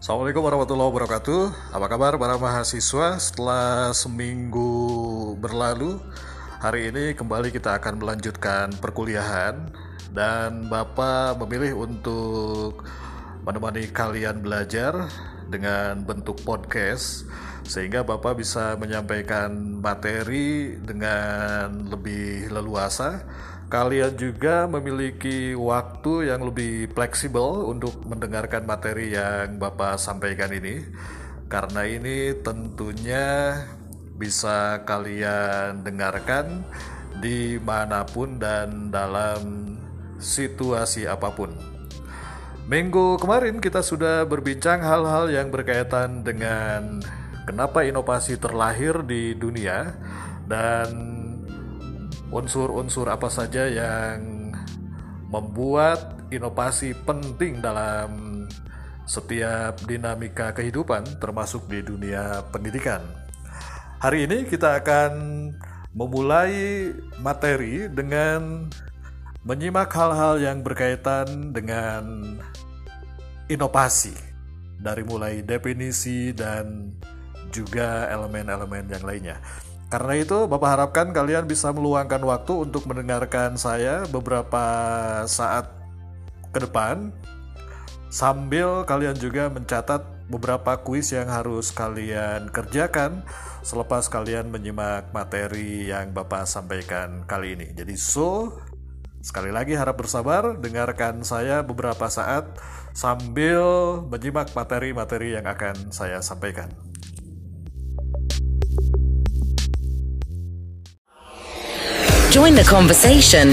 Assalamualaikum warahmatullahi wabarakatuh. Apa kabar para mahasiswa? Setelah seminggu berlalu, hari ini kembali kita akan melanjutkan perkuliahan dan Bapak memilih untuk menemani kalian belajar dengan bentuk podcast sehingga Bapak bisa menyampaikan materi dengan lebih leluasa. Kalian juga memiliki waktu yang lebih fleksibel untuk mendengarkan materi yang Bapak sampaikan ini. Karena ini tentunya bisa kalian dengarkan di mana pun dan dalam situasi apa pun. Minggu kemarin kita sudah berbincang hal-hal yang berkaitan dengan kenapa inovasi terlahir di dunia dan unsur-unsur apa saja yang membuat inovasi penting dalam setiap dinamika kehidupan termasuk di dunia pendidikan. Hari ini kita akan memulai materi dengan menyimak hal-hal yang berkaitan dengan inovasi dari mulai definisi dan juga elemen-elemen yang lainnya. Karena itu, Bapak harapkan kalian bisa meluangkan waktu untuk mendengarkan saya beberapa saat ke depan sambil kalian juga mencatat beberapa kuis yang harus kalian kerjakan selepas kalian menyimak materi yang Bapak sampaikan kali ini. Jadi so Sekali lagi harap bersabar, dengarkan saya beberapa saat sambil menyimak materi-materi yang akan saya sampaikan. Join the conversation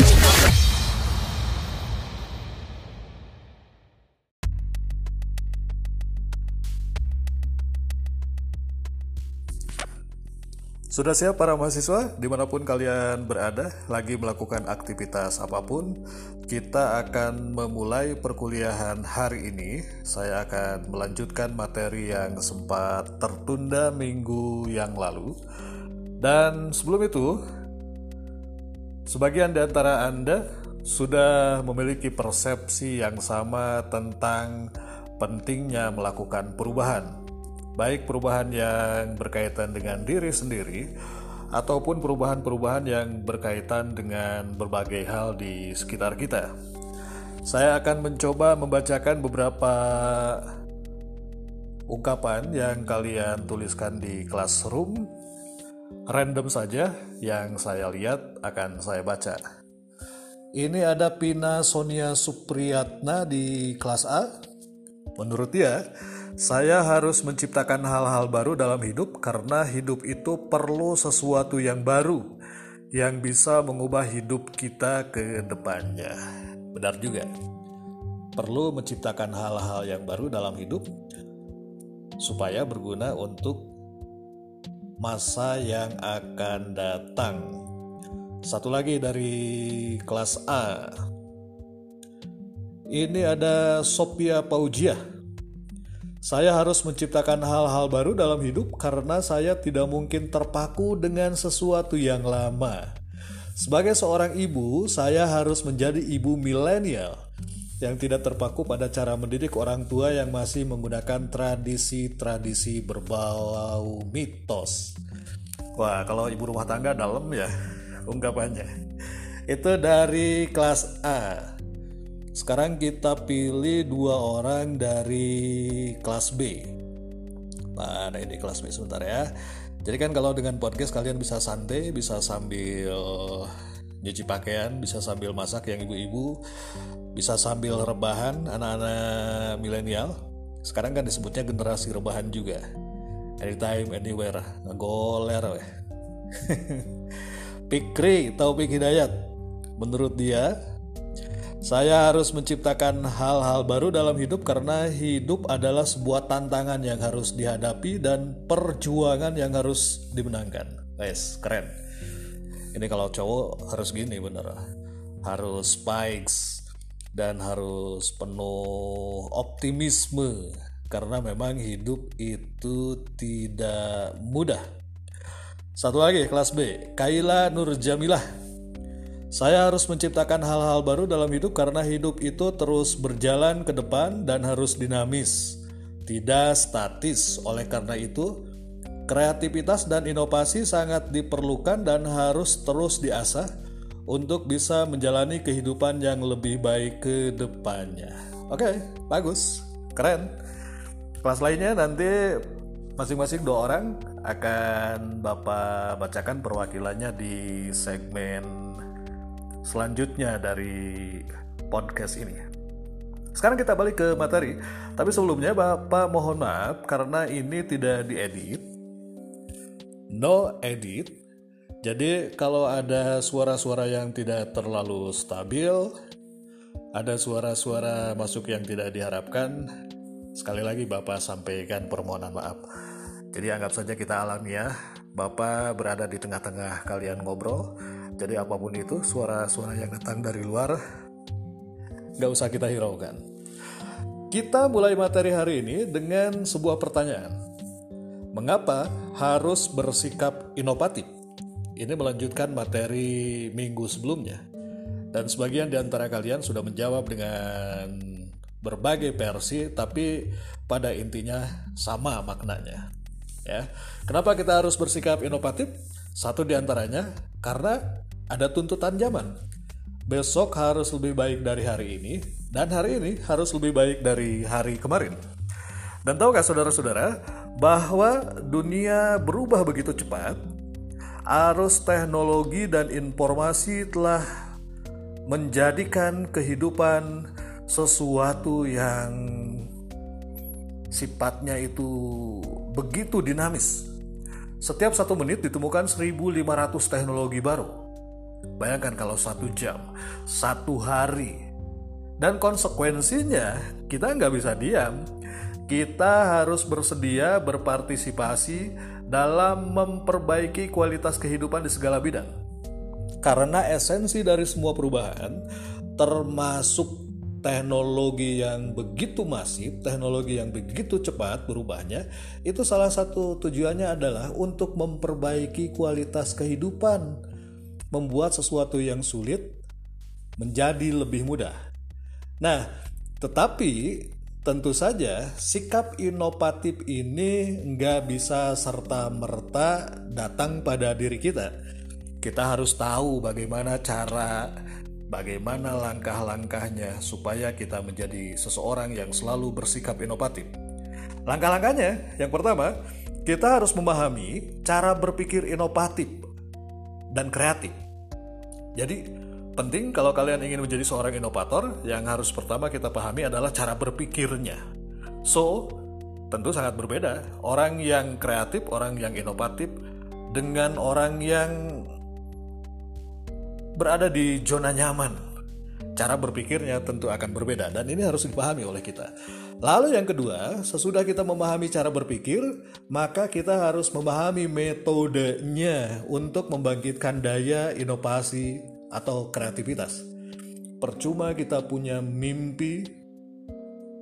Sudah siap para mahasiswa? Di mana pun kalian berada, lagi melakukan aktivitas apa pun, kita akan memulai perkuliahan hari ini. Saya akan melanjutkan materi yang sempat tertunda minggu yang lalu. Dan sebelum itu, sebagian di antara Anda sudah memiliki persepsi yang sama tentang pentingnya melakukan perubahan baik perubahan yang berkaitan dengan diri sendiri ataupun perubahan-perubahan yang berkaitan dengan berbagai hal di sekitar kita. Saya akan mencoba membacakan beberapa ungkapan yang kalian tuliskan di classroom random saja yang saya lihat akan saya baca. Ini ada Pina Sonia Supriyatna di kelas A. Menurut dia, saya harus menciptakan hal-hal baru dalam hidup karena hidup itu perlu sesuatu yang baru yang bisa mengubah hidup kita ke depannya. Benar juga. Perlu menciptakan hal-hal yang baru dalam hidup supaya berguna untuk masa yang akan datang. Satu lagi dari kelas A. Ini ada Sophia Paujiah saya harus menciptakan hal-hal baru dalam hidup karena saya tidak mungkin terpaku dengan sesuatu yang lama. Sebagai seorang ibu, saya harus menjadi ibu milenial yang tidak terpaku pada cara mendidik orang tua yang masih menggunakan tradisi-tradisi berbau mitos. Wah, kalau ibu rumah tangga dalam ya ungkapannya. Itu dari kelas A. Sekarang kita pilih dua orang dari kelas B. Nah, ini kelas B sebentar ya. Jadi kan kalau dengan podcast kalian bisa santai, bisa sambil nyuci pakaian, bisa sambil masak yang ibu-ibu, bisa sambil rebahan anak-anak milenial. Sekarang kan disebutnya generasi rebahan juga. Anytime, anywhere, ngegoler weh. Pikri Taufik Hidayat Menurut dia saya harus menciptakan hal-hal baru dalam hidup karena hidup adalah sebuah tantangan yang harus dihadapi dan perjuangan yang harus dimenangkan. Guys, keren. Ini kalau cowok harus gini bener. Harus spikes dan harus penuh optimisme karena memang hidup itu tidak mudah. Satu lagi kelas B, Kaila Nur Jamilah. Saya harus menciptakan hal-hal baru dalam hidup karena hidup itu terus berjalan ke depan dan harus dinamis, tidak statis. Oleh karena itu, kreativitas dan inovasi sangat diperlukan dan harus terus diasah untuk bisa menjalani kehidupan yang lebih baik ke depannya. Oke, bagus, keren. Kelas lainnya nanti masing-masing dua orang akan Bapak bacakan perwakilannya di segmen selanjutnya dari podcast ini. Sekarang kita balik ke materi, tapi sebelumnya Bapak mohon maaf karena ini tidak diedit. No edit. Jadi kalau ada suara-suara yang tidak terlalu stabil, ada suara-suara masuk yang tidak diharapkan, sekali lagi Bapak sampaikan permohonan maaf. Jadi anggap saja kita alamiah, Bapak berada di tengah-tengah kalian ngobrol. Jadi apa pun itu suara-suara yang datang dari luar, gak usah kita hiraukan. Kita mulai materi hari ini dengan sebuah pertanyaan. Mengapa harus bersikap inovatif? Ini melanjutkan materi minggu sebelumnya. Dan sebagian di antara kalian sudah menjawab dengan berbagai versi, tapi pada intinya sama maknanya ya. Kenapa kita harus bersikap inovatif? Satu di antaranya karena ada tuntutan zaman. Besok harus lebih baik dari hari ini dan hari ini harus lebih baik dari hari kemarin. Dan tahukah saudara-saudara bahwa dunia berubah begitu cepat? Arus teknologi dan informasi telah menjadikan kehidupan sesuatu yang sifatnya itu begitu dinamis. Setiap satu menit ditemukan 1500 teknologi baru. Bayangkan kalau satu jam, satu hari. Dan konsekuensinya kita nggak bisa diam. Kita harus bersedia berpartisipasi dalam memperbaiki kualitas kehidupan di segala bidang. Karena esensi dari semua perubahan termasuk teknologi yang begitu masif, teknologi yang begitu cepat berubahnya, itu salah satu tujuannya adalah untuk memperbaiki kualitas kehidupan, membuat sesuatu yang sulit menjadi lebih mudah. Nah, tetapi tentu saja sikap inovatif ini nggak bisa serta merta datang pada diri kita. Kita harus tahu bagaimana cara bagaimana langkah-langkahnya supaya kita menjadi seseorang yang selalu bersikap inovatif. Langkah-langkahnya, yang pertama, kita harus memahami cara berpikir inovatif dan kreatif. Jadi, penting kalau kalian ingin menjadi seorang inovator, yang harus pertama kita pahami adalah cara berpikirnya. So, tentu sangat berbeda. Orang yang kreatif, orang yang inovatif, dengan orang yang berada di zona nyaman. Cara berpikirnya tentu akan berbeda dan ini harus dipahami oleh kita. Lalu yang kedua, sesudah kita memahami cara berpikir, maka kita harus memahami metodenya untuk membangkitkan daya inovasi atau kreativitas. Percuma kita punya mimpi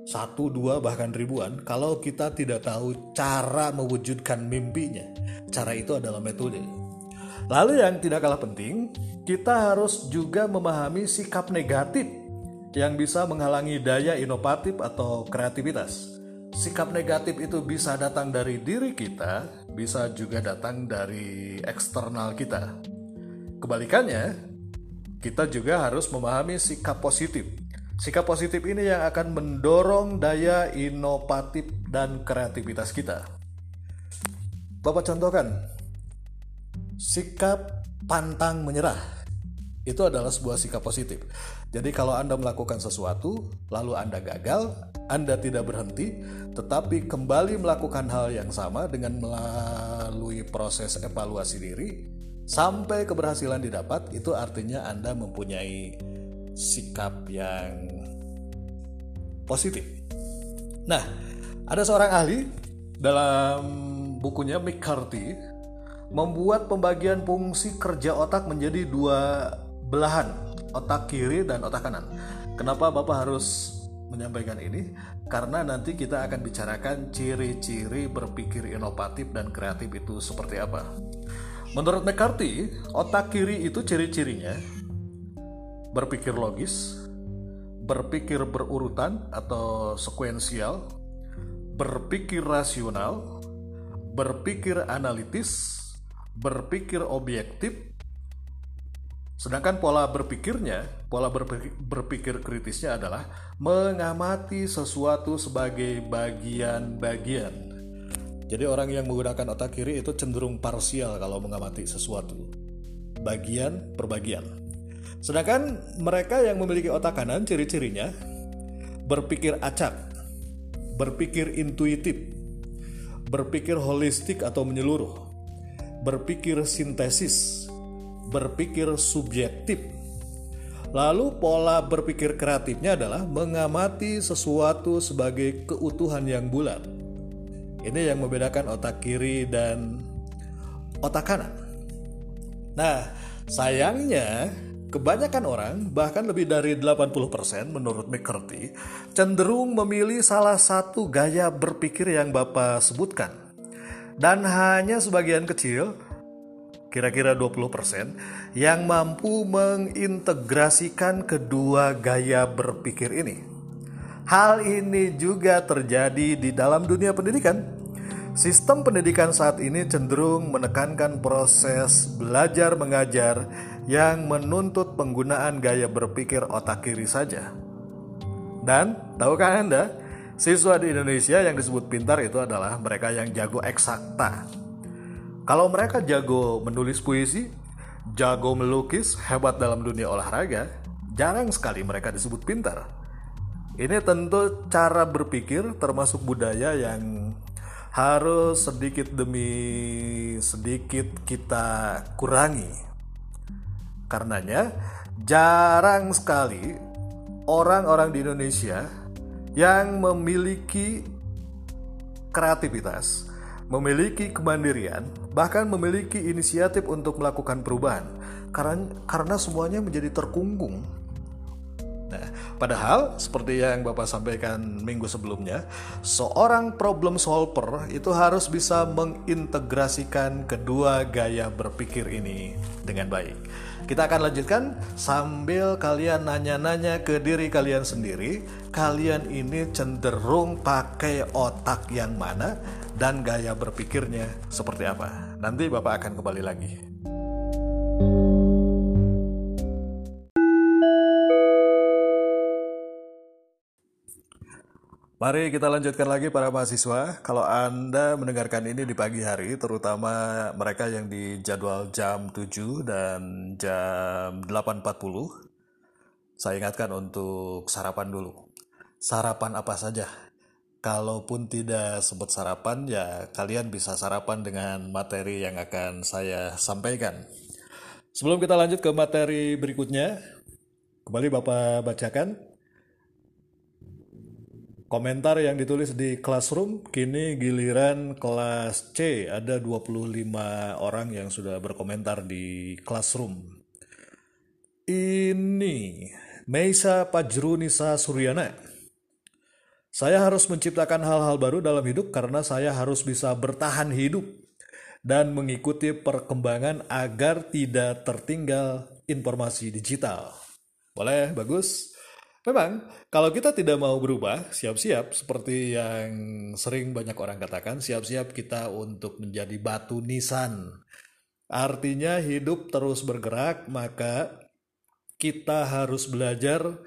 satu, dua, bahkan ribuan kalau kita tidak tahu cara mewujudkan mimpinya. Cara itu adalah metode. Lalu yang tidak kalah penting, kita harus juga memahami sikap negatif yang bisa menghalangi daya inovatif atau kreativitas. Sikap negatif itu bisa datang dari diri kita, bisa juga datang dari eksternal kita. Kebalikannya, kita juga harus memahami sikap positif. Sikap positif ini yang akan mendorong daya inovatif dan kreativitas kita. Bapak contohkan, sikap pantang menyerah itu adalah sebuah sikap positif. Jadi kalau Anda melakukan sesuatu, lalu Anda gagal, Anda tidak berhenti, tetapi kembali melakukan hal yang sama dengan melalui proses evaluasi diri, sampai keberhasilan didapat, itu artinya Anda mempunyai sikap yang positif. Nah, ada seorang ahli dalam bukunya McCarthy membuat pembagian fungsi kerja otak menjadi dua belahan, otak kiri dan otak kanan. Kenapa Bapak harus menyampaikan ini? Karena nanti kita akan bicarakan ciri-ciri berpikir inovatif dan kreatif itu seperti apa. Menurut McCarthy, otak kiri itu ciri-cirinya berpikir logis, berpikir berurutan atau sekuensial, berpikir rasional, berpikir analitis, berpikir objektif, sedangkan pola berpikirnya, pola berpikir, berpikir kritisnya adalah mengamati sesuatu sebagai bagian-bagian jadi orang yang menggunakan otak kiri itu cenderung parsial kalau mengamati sesuatu. Bagian per bagian. Sedangkan mereka yang memiliki otak kanan ciri-cirinya berpikir acak, berpikir intuitif, berpikir holistik atau menyeluruh, berpikir sintesis, berpikir subjektif. Lalu pola berpikir kreatifnya adalah mengamati sesuatu sebagai keutuhan yang bulat ini yang membedakan otak kiri dan otak kanan. Nah, sayangnya kebanyakan orang, bahkan lebih dari 80% menurut McCarthy, cenderung memilih salah satu gaya berpikir yang Bapak sebutkan. Dan hanya sebagian kecil, kira-kira 20%, yang mampu mengintegrasikan kedua gaya berpikir ini. Hal ini juga terjadi di dalam dunia pendidikan. Sistem pendidikan saat ini cenderung menekankan proses belajar mengajar yang menuntut penggunaan gaya berpikir otak kiri saja. Dan tahukah Anda, siswa di Indonesia yang disebut pintar itu adalah mereka yang jago eksakta. Kalau mereka jago menulis puisi, jago melukis, hebat dalam dunia olahraga, jarang sekali mereka disebut pintar. Ini tentu cara berpikir termasuk budaya yang harus sedikit demi sedikit kita kurangi. Karenanya, jarang sekali orang-orang di Indonesia yang memiliki kreativitas, memiliki kemandirian, bahkan memiliki inisiatif untuk melakukan perubahan. Karena karena semuanya menjadi terkungkung Nah, padahal seperti yang Bapak sampaikan minggu sebelumnya, seorang problem solver itu harus bisa mengintegrasikan kedua gaya berpikir ini dengan baik. Kita akan lanjutkan sambil kalian nanya-nanya ke diri kalian sendiri, kalian ini cenderung pakai otak yang mana dan gaya berpikirnya seperti apa. Nanti Bapak akan kembali lagi. Mari kita lanjutkan lagi para mahasiswa. Kalau Anda mendengarkan ini di pagi hari, terutama mereka yang di jadwal jam 7 dan jam 8.40, saya ingatkan untuk sarapan dulu. Sarapan apa saja? Kalaupun tidak sebut sarapan, ya kalian bisa sarapan dengan materi yang akan saya sampaikan. Sebelum kita lanjut ke materi berikutnya, kembali Bapak bacakan Komentar yang ditulis di Classroom, kini giliran kelas C ada 25 orang yang sudah berkomentar di Classroom. Ini Meisa Pajrunisa Suryana. Saya harus menciptakan hal-hal baru dalam hidup karena saya harus bisa bertahan hidup dan mengikuti perkembangan agar tidak tertinggal informasi digital. Boleh, bagus. Memang, kalau kita tidak mau berubah, siap-siap seperti yang sering banyak orang katakan, siap-siap kita untuk menjadi batu nisan. Artinya hidup terus bergerak, maka kita harus belajar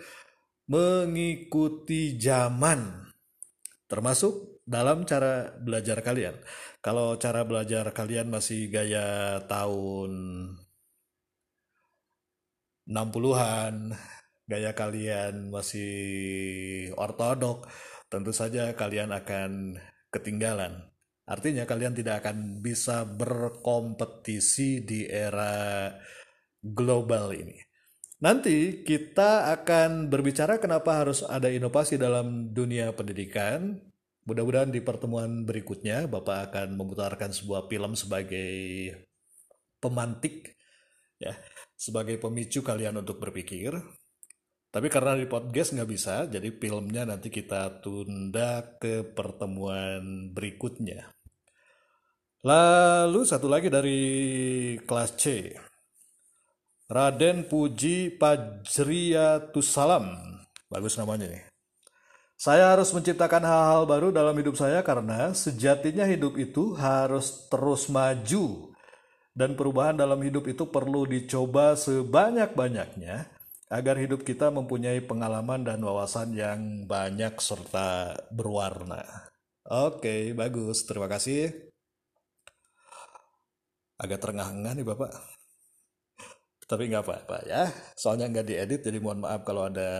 mengikuti zaman. Termasuk dalam cara belajar kalian. Kalau cara belajar kalian masih gaya tahun 60-an, gaya kalian masih ortodok, tentu saja kalian akan ketinggalan. Artinya kalian tidak akan bisa berkompetisi di era global ini. Nanti kita akan berbicara kenapa harus ada inovasi dalam dunia pendidikan. Mudah-mudahan di pertemuan berikutnya Bapak akan memutarkan sebuah film sebagai pemantik ya, sebagai pemicu kalian untuk berpikir. Tapi karena di podcast nggak bisa, jadi filmnya nanti kita tunda ke pertemuan berikutnya. Lalu satu lagi dari kelas C. Raden Puji Pajriyatussalam. Bagus namanya nih. Saya harus menciptakan hal-hal baru dalam hidup saya karena sejatinya hidup itu harus terus maju. Dan perubahan dalam hidup itu perlu dicoba sebanyak-banyaknya agar hidup kita mempunyai pengalaman dan wawasan yang banyak serta berwarna. Oke, bagus. Terima kasih. Agak terengah-engah nih Bapak. Tapi nggak apa-apa ya. Soalnya nggak diedit, jadi mohon maaf kalau ada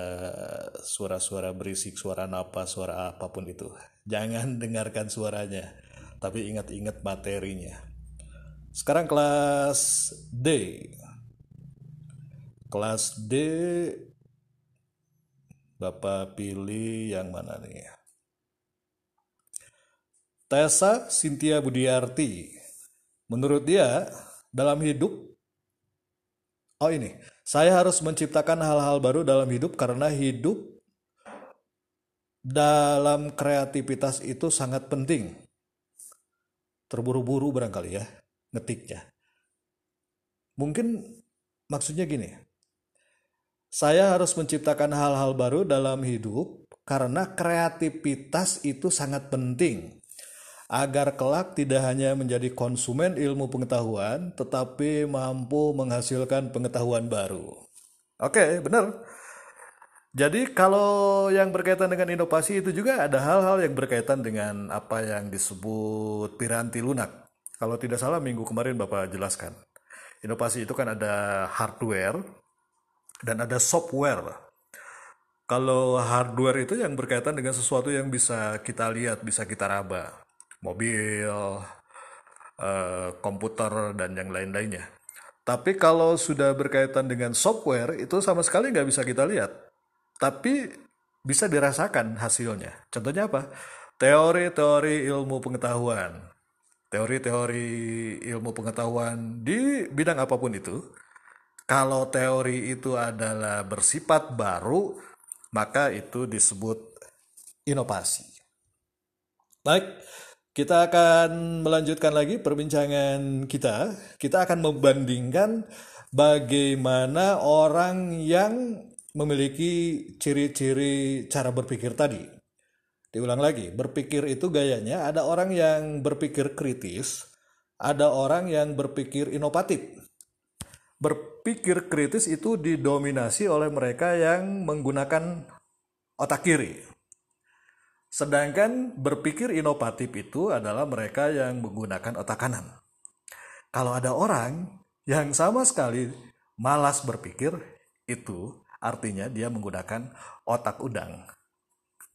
suara-suara berisik, suara napas, suara apa pun itu. Jangan dengarkan suaranya, tapi ingat-ingat materinya. Sekarang kelas D. Kelas D, Bapak pilih yang mana nih? Tessa Cynthia Budiarti. Menurut dia, dalam hidup Oh ini, saya harus menciptakan hal-hal baru dalam hidup karena hidup dalam kreativitas itu sangat penting. Terburu-buru barangkali ya, ngetiknya. Mungkin maksudnya gini, saya harus menciptakan hal-hal baru dalam hidup karena kreativitas itu sangat penting agar kelak tidak hanya menjadi konsumen ilmu pengetahuan, tetapi mampu menghasilkan pengetahuan baru. Oke, benar. Jadi kalau yang berkaitan dengan inovasi itu juga ada hal-hal yang berkaitan dengan apa yang disebut piranti lunak. Kalau tidak salah minggu kemarin Bapak jelaskan. Inovasi itu kan ada hardware dan ada software. Kalau hardware itu yang berkaitan dengan sesuatu yang bisa kita lihat, bisa kita raba mobil, uh, komputer, dan yang lain-lainnya. Tapi kalau sudah berkaitan dengan software, itu sama sekali nggak bisa kita lihat. Tapi bisa dirasakan hasilnya. Contohnya apa? Teori-teori ilmu pengetahuan. Teori-teori ilmu pengetahuan di bidang apa pun itu. Kalau teori itu adalah bersifat baru, maka itu disebut inovasi. Baik, kita akan melanjutkan lagi perbincangan kita. Kita akan membandingkan bagaimana orang yang memiliki ciri-ciri cara berpikir tadi. Diulang lagi, berpikir itu gayanya ada orang yang berpikir kritis, ada orang yang berpikir inovatif. Berpikir kritis itu didominasi oleh mereka yang menggunakan otak kiri. Sedangkan berpikir inovatif itu adalah mereka yang menggunakan otak kanan. Kalau ada orang yang sama sekali malas berpikir, itu artinya dia menggunakan otak udang.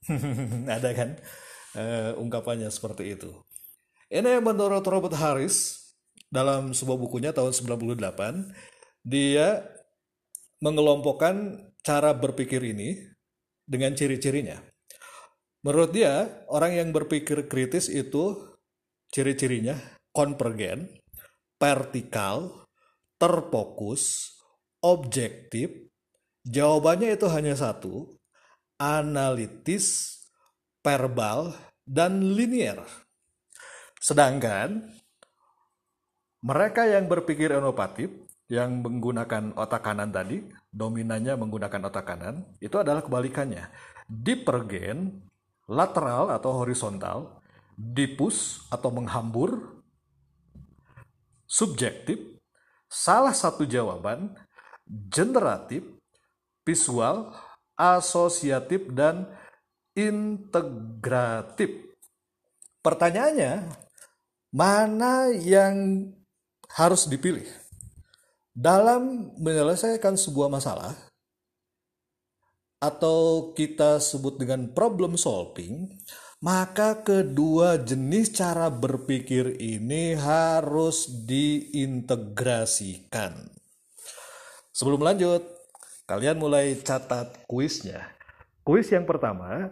ada kan uh, ungkapannya seperti itu. Ini menurut Robert Harris dalam sebuah bukunya tahun 98, dia mengelompokkan cara berpikir ini dengan ciri-cirinya. Menurut dia, orang yang berpikir kritis itu ciri-cirinya konvergen, vertikal, terfokus, objektif, jawabannya itu hanya satu, analitis, verbal, dan linier. Sedangkan mereka yang berpikir inovatif, yang menggunakan otak kanan tadi, dominannya menggunakan otak kanan, itu adalah kebalikannya. Divergen, lateral atau horizontal, dipus atau menghambur, subjektif, salah satu jawaban, generatif, visual, asosiatif, dan integratif. Pertanyaannya, mana yang harus dipilih? Dalam menyelesaikan sebuah masalah, atau kita sebut dengan problem solving, maka kedua jenis cara berpikir ini harus diintegrasikan. Sebelum lanjut, kalian mulai catat kuisnya. Kuis yang pertama,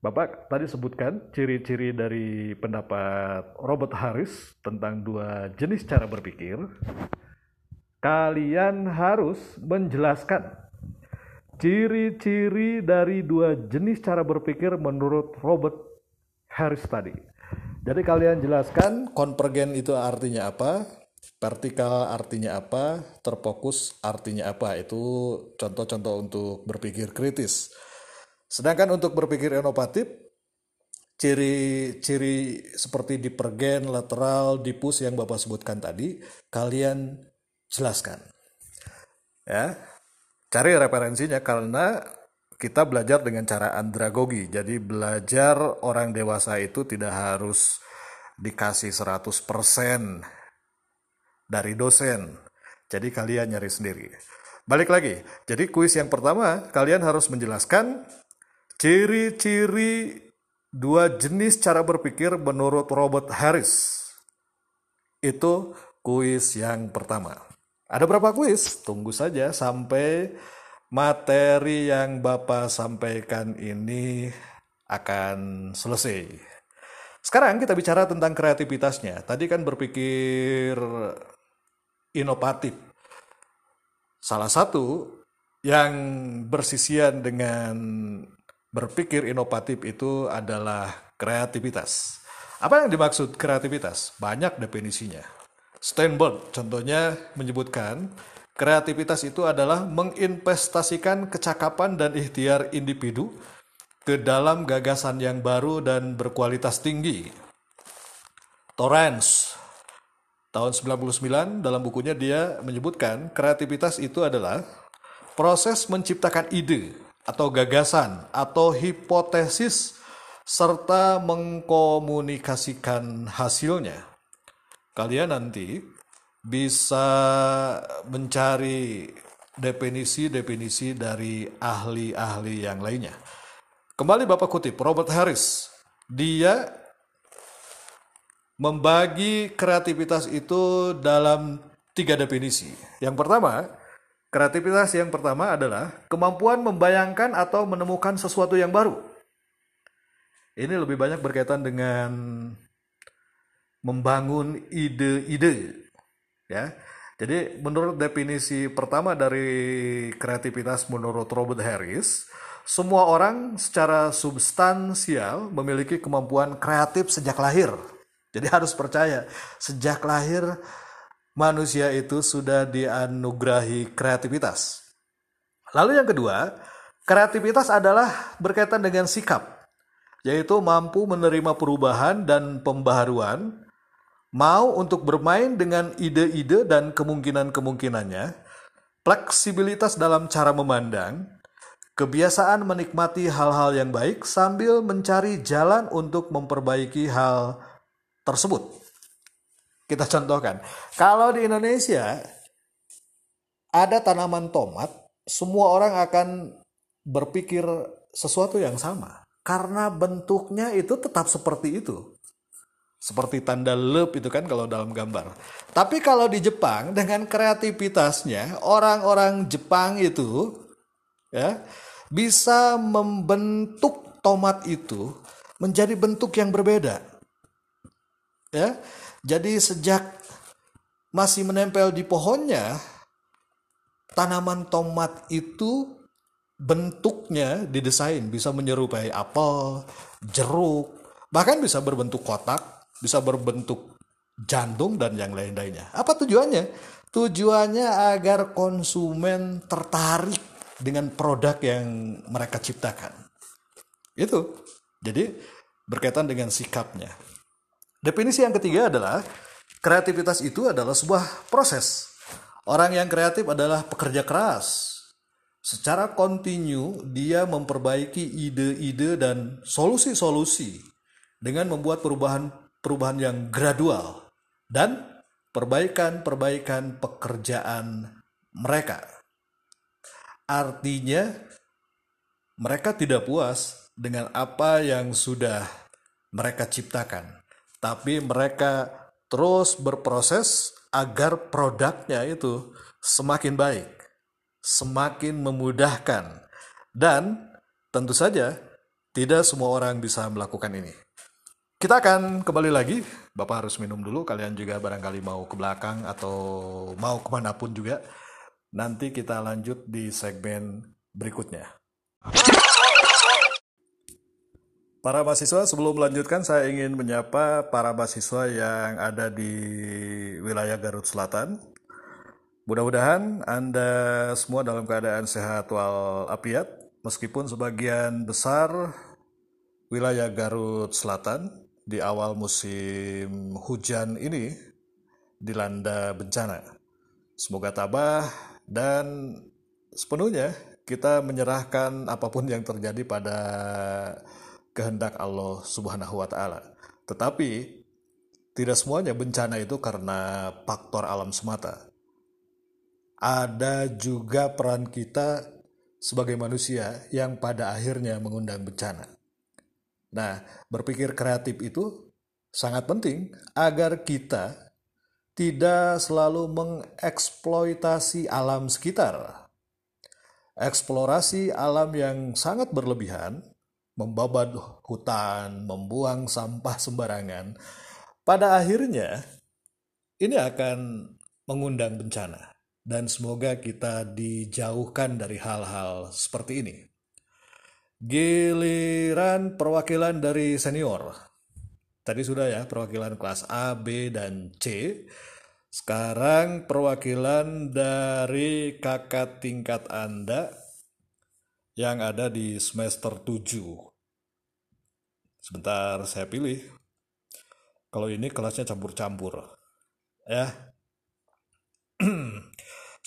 Bapak tadi sebutkan ciri-ciri dari pendapat Robert Harris tentang dua jenis cara berpikir. Kalian harus menjelaskan Ciri-ciri dari dua jenis cara berpikir menurut Robert Harris tadi. Jadi kalian jelaskan konvergen itu artinya apa, vertikal artinya apa, terfokus artinya apa. Itu contoh-contoh untuk berpikir kritis. Sedangkan untuk berpikir inovatif, ciri-ciri seperti dipergen, lateral, dipus yang Bapak sebutkan tadi, kalian jelaskan. Ya, cari referensinya karena kita belajar dengan cara andragogi. Jadi belajar orang dewasa itu tidak harus dikasih 100% dari dosen. Jadi kalian nyari sendiri. Balik lagi. Jadi kuis yang pertama, kalian harus menjelaskan ciri-ciri dua jenis cara berpikir menurut Robert Harris. Itu kuis yang pertama. Ada berapa kuis? Tunggu saja sampai materi yang Bapak sampaikan ini akan selesai. Sekarang kita bicara tentang kreativitasnya. Tadi kan berpikir inovatif. Salah satu yang bersisian dengan berpikir inovatif itu adalah kreativitas. Apa yang dimaksud kreativitas? Banyak definisinya. Steinberg contohnya menyebutkan kreativitas itu adalah menginvestasikan kecakapan dan ikhtiar individu ke dalam gagasan yang baru dan berkualitas tinggi. Torrance tahun 99 dalam bukunya dia menyebutkan kreativitas itu adalah proses menciptakan ide atau gagasan atau hipotesis serta mengkomunikasikan hasilnya. Kalian nanti bisa mencari definisi-definisi dari ahli-ahli yang lainnya. Kembali Bapak kutip Robert Harris. Dia membagi kreativitas itu dalam tiga definisi. Yang pertama, Kreativitas yang pertama adalah kemampuan membayangkan atau menemukan sesuatu yang baru. Ini lebih banyak berkaitan dengan membangun ide-ide. Ya. Jadi menurut definisi pertama dari kreativitas menurut Robert Harris, semua orang secara substansial memiliki kemampuan kreatif sejak lahir. Jadi harus percaya, sejak lahir manusia itu sudah dianugerahi kreativitas. Lalu yang kedua, kreativitas adalah berkaitan dengan sikap, yaitu mampu menerima perubahan dan pembaharuan, mau untuk bermain dengan ide-ide dan kemungkinan-kemungkinannya, fleksibilitas dalam cara memandang, kebiasaan menikmati hal-hal yang baik sambil mencari jalan untuk memperbaiki hal tersebut. Kita contohkan, kalau di Indonesia ada tanaman tomat, semua orang akan berpikir sesuatu yang sama karena bentuknya itu tetap seperti itu. Seperti tanda lep itu kan kalau dalam gambar. Tapi kalau di Jepang dengan kreativitasnya orang-orang Jepang itu ya bisa membentuk tomat itu menjadi bentuk yang berbeda. Ya, jadi sejak masih menempel di pohonnya, tanaman tomat itu bentuknya didesain bisa menyerupai apel, jeruk, bahkan bisa berbentuk kotak, bisa berbentuk jantung dan yang lain-lainnya. Apa tujuannya? Tujuannya agar konsumen tertarik dengan produk yang mereka ciptakan. Itu. Jadi berkaitan dengan sikapnya. Definisi yang ketiga adalah kreativitas itu adalah sebuah proses. Orang yang kreatif adalah pekerja keras. Secara kontinu dia memperbaiki ide-ide dan solusi-solusi dengan membuat perubahan-perubahan yang gradual dan perbaikan-perbaikan pekerjaan mereka. Artinya mereka tidak puas dengan apa yang sudah mereka ciptakan tapi mereka terus berproses agar produknya itu semakin baik, semakin memudahkan, dan tentu saja tidak semua orang bisa melakukan ini. Kita akan kembali lagi, Bapak harus minum dulu, kalian juga barangkali mau ke belakang atau mau ke mana pun juga. Nanti kita lanjut di segmen berikutnya. Para mahasiswa, sebelum melanjutkan saya ingin menyapa para mahasiswa yang ada di wilayah Garut Selatan. Mudah-mudahan Anda semua dalam keadaan sehat walafiat, meskipun sebagian besar wilayah Garut Selatan di awal musim hujan ini dilanda bencana. Semoga tabah dan sepenuhnya kita menyerahkan apa pun yang terjadi pada kehendak Allah Subhanahu wa taala. Tetapi tidak semuanya bencana itu karena faktor alam semata. Ada juga peran kita sebagai manusia yang pada akhirnya mengundang bencana. Nah, berpikir kreatif itu sangat penting agar kita tidak selalu mengeksploitasi alam sekitar. Eksplorasi alam yang sangat berlebihan membabat hutan, membuang sampah sembarangan, pada akhirnya ini akan mengundang bencana. Dan semoga kita dijauhkan dari hal-hal seperti ini. Giliran perwakilan dari senior. Tadi sudah ya perwakilan kelas A, B, dan C. Sekarang perwakilan dari kakak tingkat Anda yang ada di semester 7. Sebentar saya pilih. Kalau ini kelasnya campur-campur. Ya.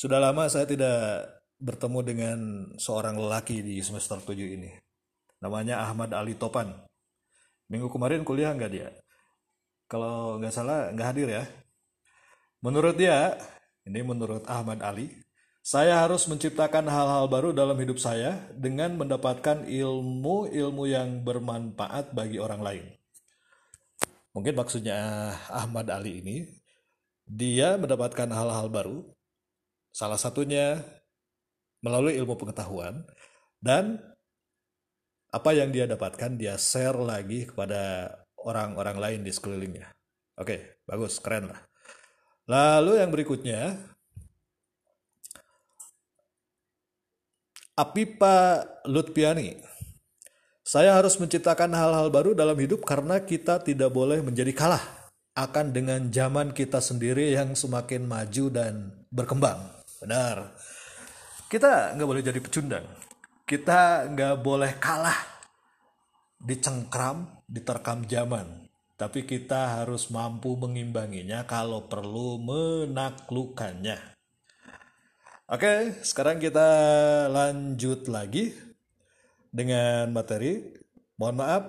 Sudah lama saya tidak bertemu dengan seorang lelaki di semester 7 ini. Namanya Ahmad Ali Topan. Minggu kemarin kuliah nggak dia? Kalau nggak salah nggak hadir ya. Menurut dia, ini menurut Ahmad Ali, saya harus menciptakan hal-hal baru dalam hidup saya dengan mendapatkan ilmu-ilmu yang bermanfaat bagi orang lain. Mungkin maksudnya Ahmad Ali ini, dia mendapatkan hal-hal baru, salah satunya melalui ilmu pengetahuan, dan apa yang dia dapatkan dia share lagi kepada orang-orang lain di sekelilingnya. Oke, bagus, keren lah. Lalu yang berikutnya, Apipa Lutpiani. Saya harus menciptakan hal-hal baru dalam hidup karena kita tidak boleh menjadi kalah akan dengan zaman kita sendiri yang semakin maju dan berkembang. Benar. Kita nggak boleh jadi pecundang. Kita nggak boleh kalah dicengkram, diterkam zaman. Tapi kita harus mampu mengimbanginya kalau perlu menaklukkannya. Oke, sekarang kita lanjut lagi dengan materi. Mohon maaf,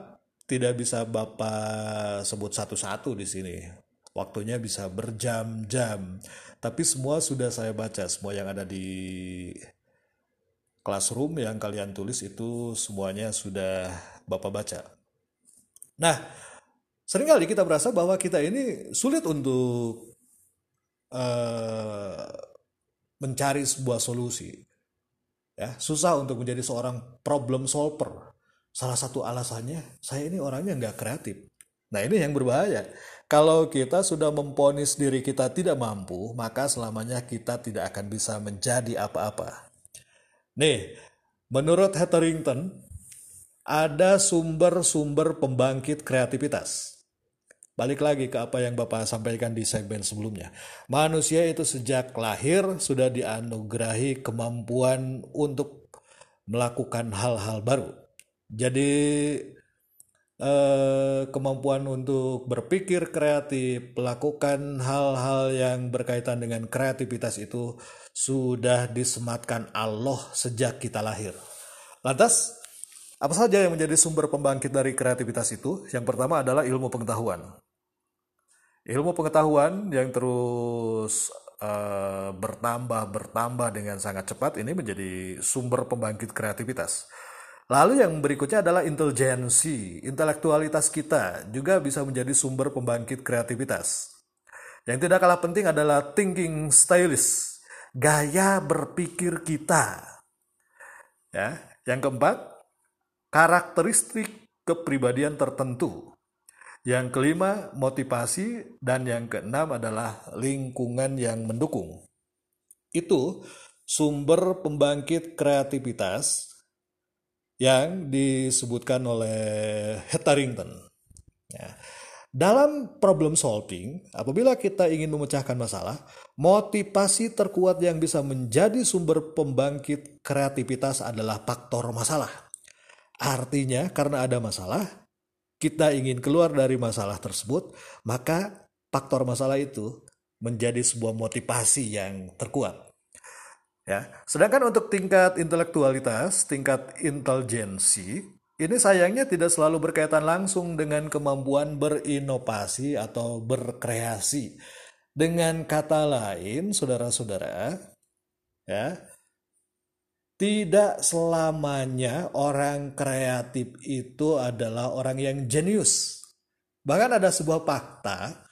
tidak bisa Bapak sebut satu-satu di sini. Waktunya bisa berjam-jam. Tapi semua sudah saya baca, semua yang ada di classroom yang kalian tulis itu semuanya sudah Bapak baca. Nah, sering kali kita merasa bahwa kita ini sulit untuk uh, mencari sebuah solusi. Ya, susah untuk menjadi seorang problem solver. Salah satu alasannya, saya ini orangnya nggak kreatif. Nah ini yang berbahaya. Kalau kita sudah memponis diri kita tidak mampu, maka selamanya kita tidak akan bisa menjadi apa-apa. Nih, menurut Hetherington, ada sumber-sumber pembangkit kreativitas. Balik lagi ke apa yang Bapak sampaikan di segmen sebelumnya. Manusia itu sejak lahir sudah dianugerahi kemampuan untuk melakukan hal-hal baru. Jadi eh, kemampuan untuk berpikir kreatif, melakukan hal-hal yang berkaitan dengan kreativitas itu sudah disematkan Allah sejak kita lahir. Lantas, apa saja yang menjadi sumber pembangkit dari kreativitas itu? Yang pertama adalah ilmu pengetahuan. Ilmu pengetahuan yang terus uh, bertambah bertambah dengan sangat cepat ini menjadi sumber pembangkit kreativitas. Lalu yang berikutnya adalah intelijensi, intelektualitas kita juga bisa menjadi sumber pembangkit kreativitas. Yang tidak kalah penting adalah thinking stylist, gaya berpikir kita. Ya, yang keempat, karakteristik kepribadian tertentu. Yang kelima, motivasi. Dan yang keenam adalah lingkungan yang mendukung. Itu sumber pembangkit kreativitas yang disebutkan oleh Hetherington. Ya. Dalam problem solving, apabila kita ingin memecahkan masalah, motivasi terkuat yang bisa menjadi sumber pembangkit kreativitas adalah faktor masalah. Artinya, karena ada masalah, kita ingin keluar dari masalah tersebut, maka faktor masalah itu menjadi sebuah motivasi yang terkuat. Ya, sedangkan untuk tingkat intelektualitas, tingkat intelijensi, ini sayangnya tidak selalu berkaitan langsung dengan kemampuan berinovasi atau berkreasi. Dengan kata lain, saudara-saudara, ya, tidak selamanya orang kreatif itu adalah orang yang jenius. Bahkan ada sebuah fakta,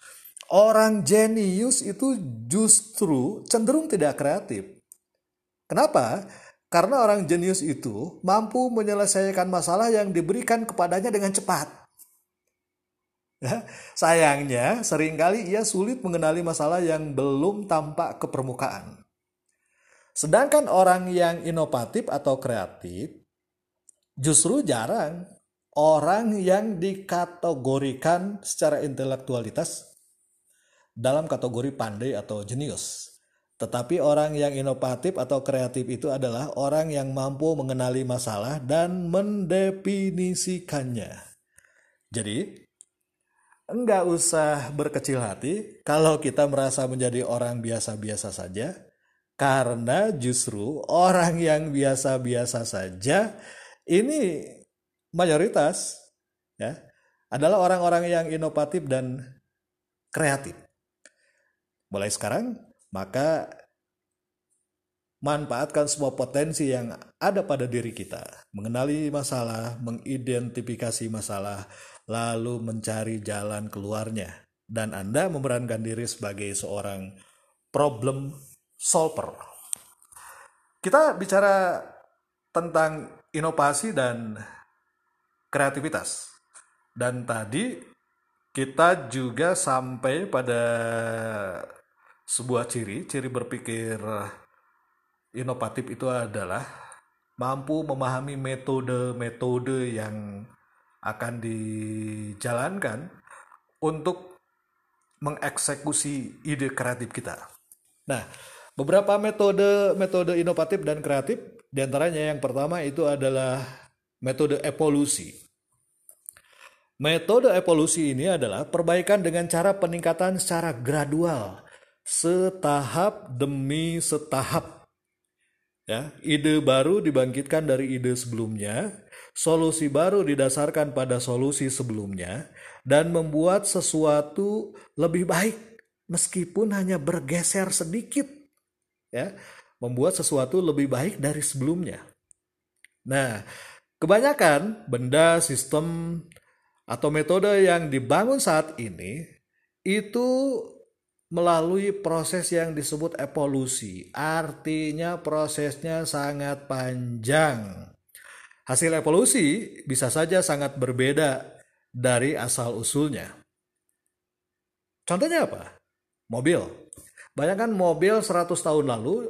orang jenius itu justru cenderung tidak kreatif. Kenapa? Karena orang jenius itu mampu menyelesaikan masalah yang diberikan kepadanya dengan cepat. Ya, sayangnya, sering kali ia sulit mengenali masalah yang belum tampak ke permukaan. Sedangkan orang yang inovatif atau kreatif justru jarang orang yang dikategorikan secara intelektualitas dalam kategori pandai atau jenius. Tetapi orang yang inovatif atau kreatif itu adalah orang yang mampu mengenali masalah dan mendefinisikannya. Jadi, enggak usah berkecil hati kalau kita merasa menjadi orang biasa-biasa saja, karena justru orang yang biasa-biasa saja ini mayoritas ya adalah orang-orang yang inovatif dan kreatif. Mulai sekarang maka manfaatkan semua potensi yang ada pada diri kita, mengenali masalah, mengidentifikasi masalah, lalu mencari jalan keluarnya, dan Anda memerankan diri sebagai seorang problem solver. Kita bicara tentang inovasi dan kreativitas, dan tadi kita juga sampai pada sebuah ciri, ciri berpikir inovatif itu adalah mampu memahami metode-metode yang akan dijalankan untuk mengeksekusi ide kreatif kita. Nah, beberapa metode metode inovatif dan kreatif di antaranya yang pertama itu adalah metode evolusi. Metode evolusi ini adalah perbaikan dengan cara peningkatan secara gradual setahap demi setahap. Ya, ide baru dibangkitkan dari ide sebelumnya, solusi baru didasarkan pada solusi sebelumnya dan membuat sesuatu lebih baik meskipun hanya bergeser sedikit. Ya, membuat sesuatu lebih baik dari sebelumnya. Nah, kebanyakan benda, sistem atau metode yang dibangun saat ini itu melalui proses yang disebut evolusi. Artinya prosesnya sangat panjang. Hasil evolusi bisa saja sangat berbeda dari asal usulnya. Contohnya apa? Mobil. Bayangkan mobil 100 tahun lalu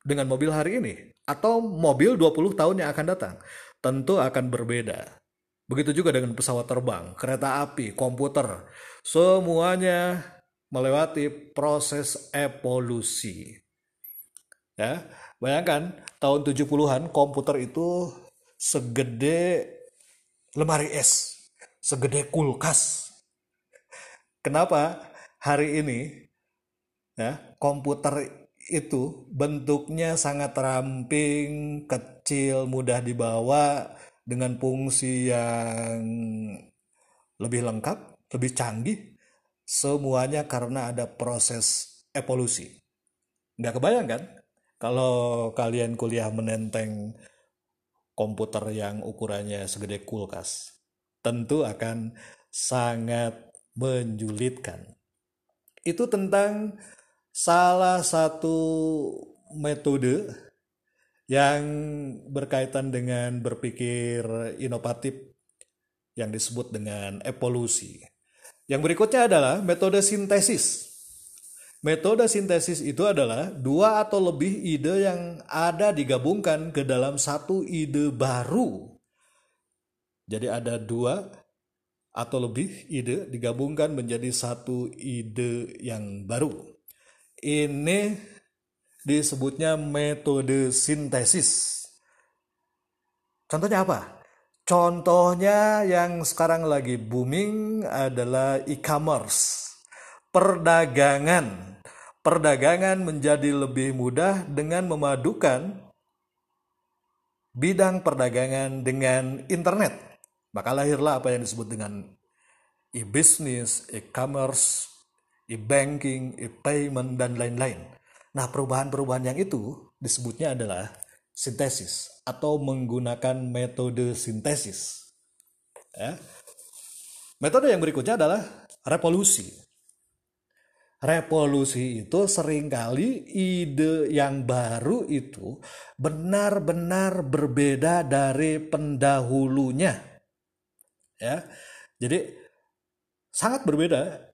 dengan mobil hari ini atau mobil 20 tahun yang akan datang. Tentu akan berbeda. Begitu juga dengan pesawat terbang, kereta api, komputer. Semuanya melewati proses evolusi. Ya, bayangkan tahun 70-an komputer itu segede lemari es, segede kulkas. Kenapa hari ini ya komputer itu bentuknya sangat ramping, kecil, mudah dibawa dengan fungsi yang lebih lengkap, lebih canggih Semuanya karena ada proses evolusi. Nggak kebayang kan? Kalau kalian kuliah menenteng komputer yang ukurannya segede kulkas, tentu akan sangat menjulitkan. Itu tentang salah satu metode yang berkaitan dengan berpikir inovatif yang disebut dengan evolusi. Yang berikutnya adalah metode sintesis. Metode sintesis itu adalah dua atau lebih ide yang ada digabungkan ke dalam satu ide baru. Jadi ada dua atau lebih ide digabungkan menjadi satu ide yang baru. Ini disebutnya metode sintesis. Contohnya apa? Contohnya yang sekarang lagi booming adalah e-commerce. Perdagangan. Perdagangan menjadi lebih mudah dengan memadukan bidang perdagangan dengan internet maka lahirlah apa yang disebut dengan e-business, e-commerce, e-banking, e-payment, dan lain-lain. Nah, perubahan-perubahan yang itu disebutnya adalah sintesis atau menggunakan metode sintesis. Ya. Metode yang berikutnya adalah revolusi. Revolusi itu sering kali ide yang baru itu benar-benar berbeda dari pendahulunya ya jadi sangat berbeda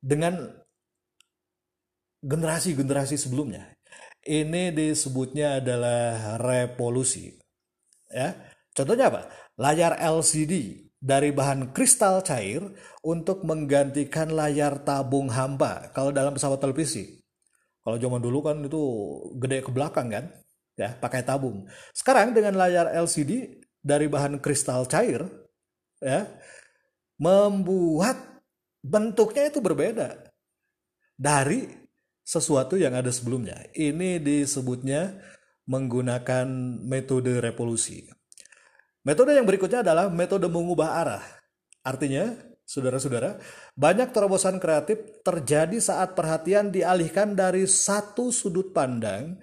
dengan generasi-generasi sebelumnya ini disebutnya adalah revolusi ya contohnya apa? Layar LCD dari bahan kristal cair untuk menggantikan layar tabung hampa kalau dalam pesawat televisi kalau zaman dulu kan itu gede ke belakang kan? Ya pakai tabung. Sekarang dengan layar LCD dari bahan kristal cair ya membuat bentuknya itu berbeda. Dari sesuatu yang ada sebelumnya. Ini disebutnya menggunakan metode revolusi. Metode yang berikutnya adalah metode mengubah arah. Artinya, saudara-saudara, banyak terobosan kreatif terjadi saat perhatian dialihkan dari satu sudut pandang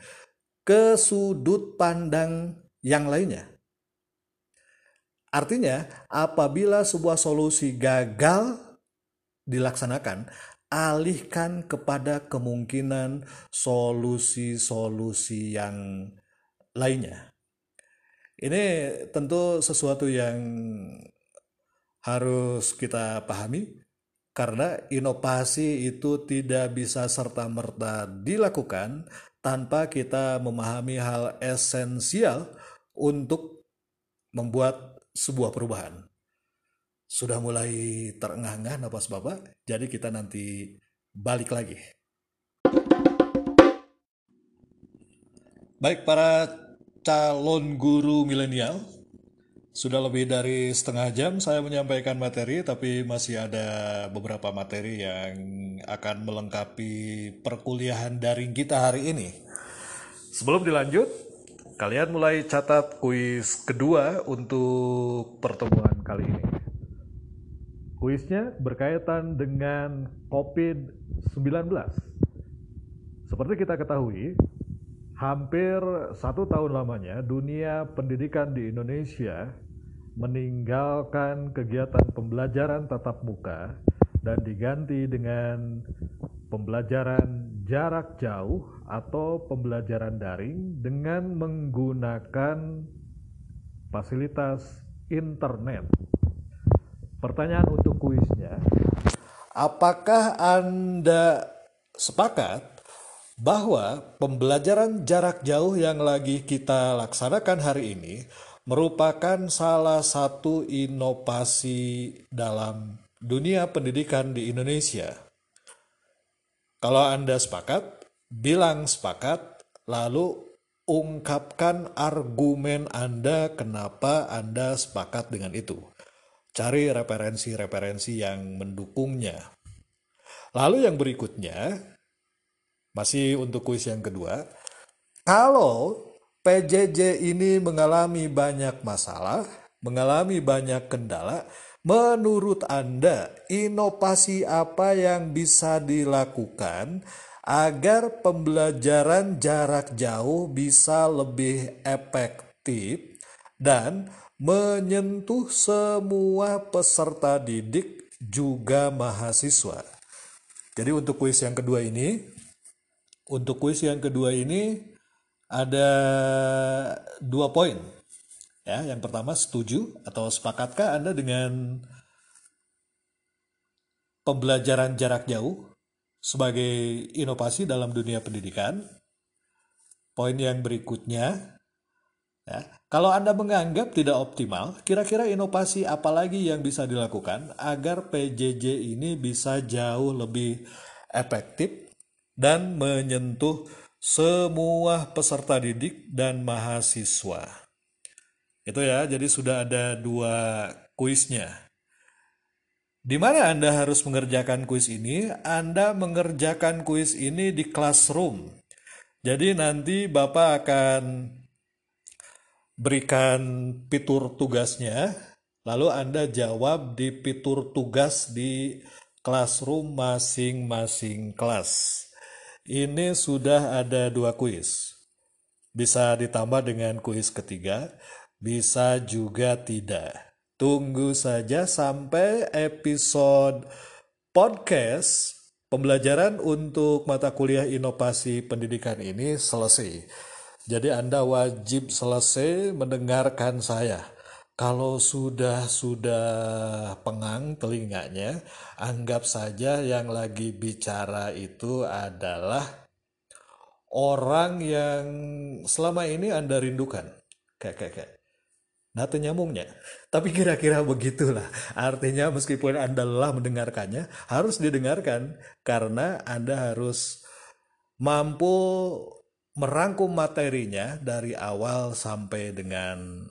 ke sudut pandang yang lainnya. Artinya, apabila sebuah solusi gagal dilaksanakan, alihkan kepada kemungkinan solusi-solusi yang lainnya. Ini tentu sesuatu yang harus kita pahami karena inovasi itu tidak bisa serta-merta dilakukan tanpa kita memahami hal esensial untuk membuat sebuah perubahan. Sudah mulai terengah-engah napas Bapak, jadi kita nanti balik lagi. Baik para calon guru milenial, sudah lebih dari setengah jam saya menyampaikan materi, tapi masih ada beberapa materi yang akan melengkapi perkuliahan daring kita hari ini. Sebelum dilanjut, Kalian mulai catat kuis kedua untuk pertemuan kali ini. Kuisnya berkaitan dengan COVID-19. Seperti kita ketahui, hampir satu tahun lamanya dunia pendidikan di Indonesia meninggalkan kegiatan pembelajaran tatap muka dan diganti dengan pembelajaran jarak jauh atau pembelajaran daring dengan menggunakan fasilitas internet. Pertanyaan untuk kuisnya, apakah Anda sepakat bahwa pembelajaran jarak jauh yang lagi kita laksanakan hari ini merupakan salah satu inovasi dalam dunia pendidikan di Indonesia? Kalau Anda sepakat, bilang sepakat, lalu ungkapkan argumen Anda kenapa Anda sepakat dengan itu. Cari referensi-referensi yang mendukungnya. Lalu yang berikutnya, masih untuk kuis yang kedua, kalau PJJ ini mengalami banyak masalah, mengalami banyak kendala, Menurut Anda, inovasi apa yang bisa dilakukan agar pembelajaran jarak jauh bisa lebih efektif dan menyentuh semua peserta didik juga mahasiswa? Jadi untuk kuis yang kedua ini, untuk kuis yang kedua ini ada dua poin Ya, yang pertama setuju atau sepakatkah Anda dengan pembelajaran jarak jauh sebagai inovasi dalam dunia pendidikan? Poin yang berikutnya, Ya. Kalau Anda menganggap tidak optimal, kira-kira inovasi apa lagi yang bisa dilakukan agar PJJ ini bisa jauh lebih efektif dan menyentuh semua peserta didik dan mahasiswa. Itu ya, jadi sudah ada dua kuisnya. Di mana Anda harus mengerjakan kuis ini? Anda mengerjakan kuis ini di classroom. Jadi nanti Bapak akan berikan fitur tugasnya, lalu Anda jawab di fitur tugas di classroom masing-masing kelas. Ini sudah ada dua kuis. Bisa ditambah dengan kuis ketiga, bisa juga tidak. Tunggu saja sampai episode podcast pembelajaran untuk mata kuliah inovasi pendidikan ini selesai. Jadi Anda wajib selesai mendengarkan saya. Kalau sudah sudah pengang telinganya, anggap saja yang lagi bicara itu adalah orang yang selama ini Anda rindukan. Kayak kayak kayak. Nah, nyambungnya. Tapi kira-kira begitulah. Artinya meskipun Anda lelah mendengarkannya, harus didengarkan karena Anda harus mampu merangkum materinya dari awal sampai dengan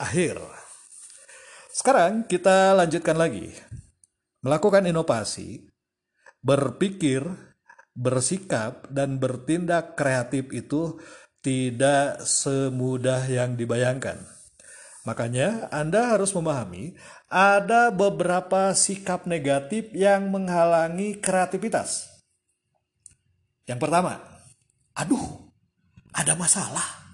akhir. Sekarang kita lanjutkan lagi. Melakukan inovasi, berpikir, bersikap, dan bertindak kreatif itu tidak semudah yang dibayangkan. Makanya Anda harus memahami ada beberapa sikap negatif yang menghalangi kreativitas. Yang pertama, aduh, ada masalah.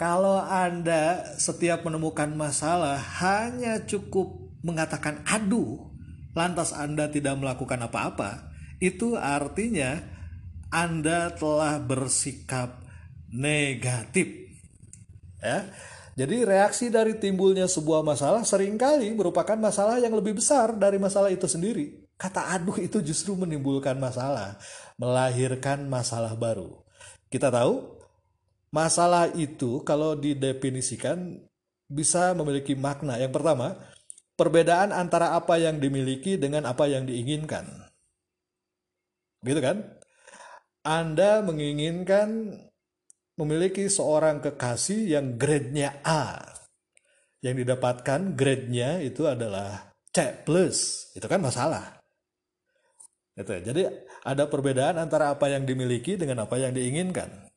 Kalau Anda setiap menemukan masalah hanya cukup mengatakan aduh, lantas Anda tidak melakukan apa-apa, itu artinya Anda telah bersikap negatif. Ya. Jadi reaksi dari timbulnya sebuah masalah sering kali merupakan masalah yang lebih besar dari masalah itu sendiri. Kata aduh itu justru menimbulkan masalah, melahirkan masalah baru. Kita tahu masalah itu kalau didefinisikan bisa memiliki makna. Yang pertama, perbedaan antara apa yang dimiliki dengan apa yang diinginkan. Gitu kan? Anda menginginkan memiliki seorang kekasih yang grade-nya A. Yang didapatkan grade-nya itu adalah C+. Itu kan masalah. Gitu. Jadi ada perbedaan antara apa yang dimiliki dengan apa yang diinginkan.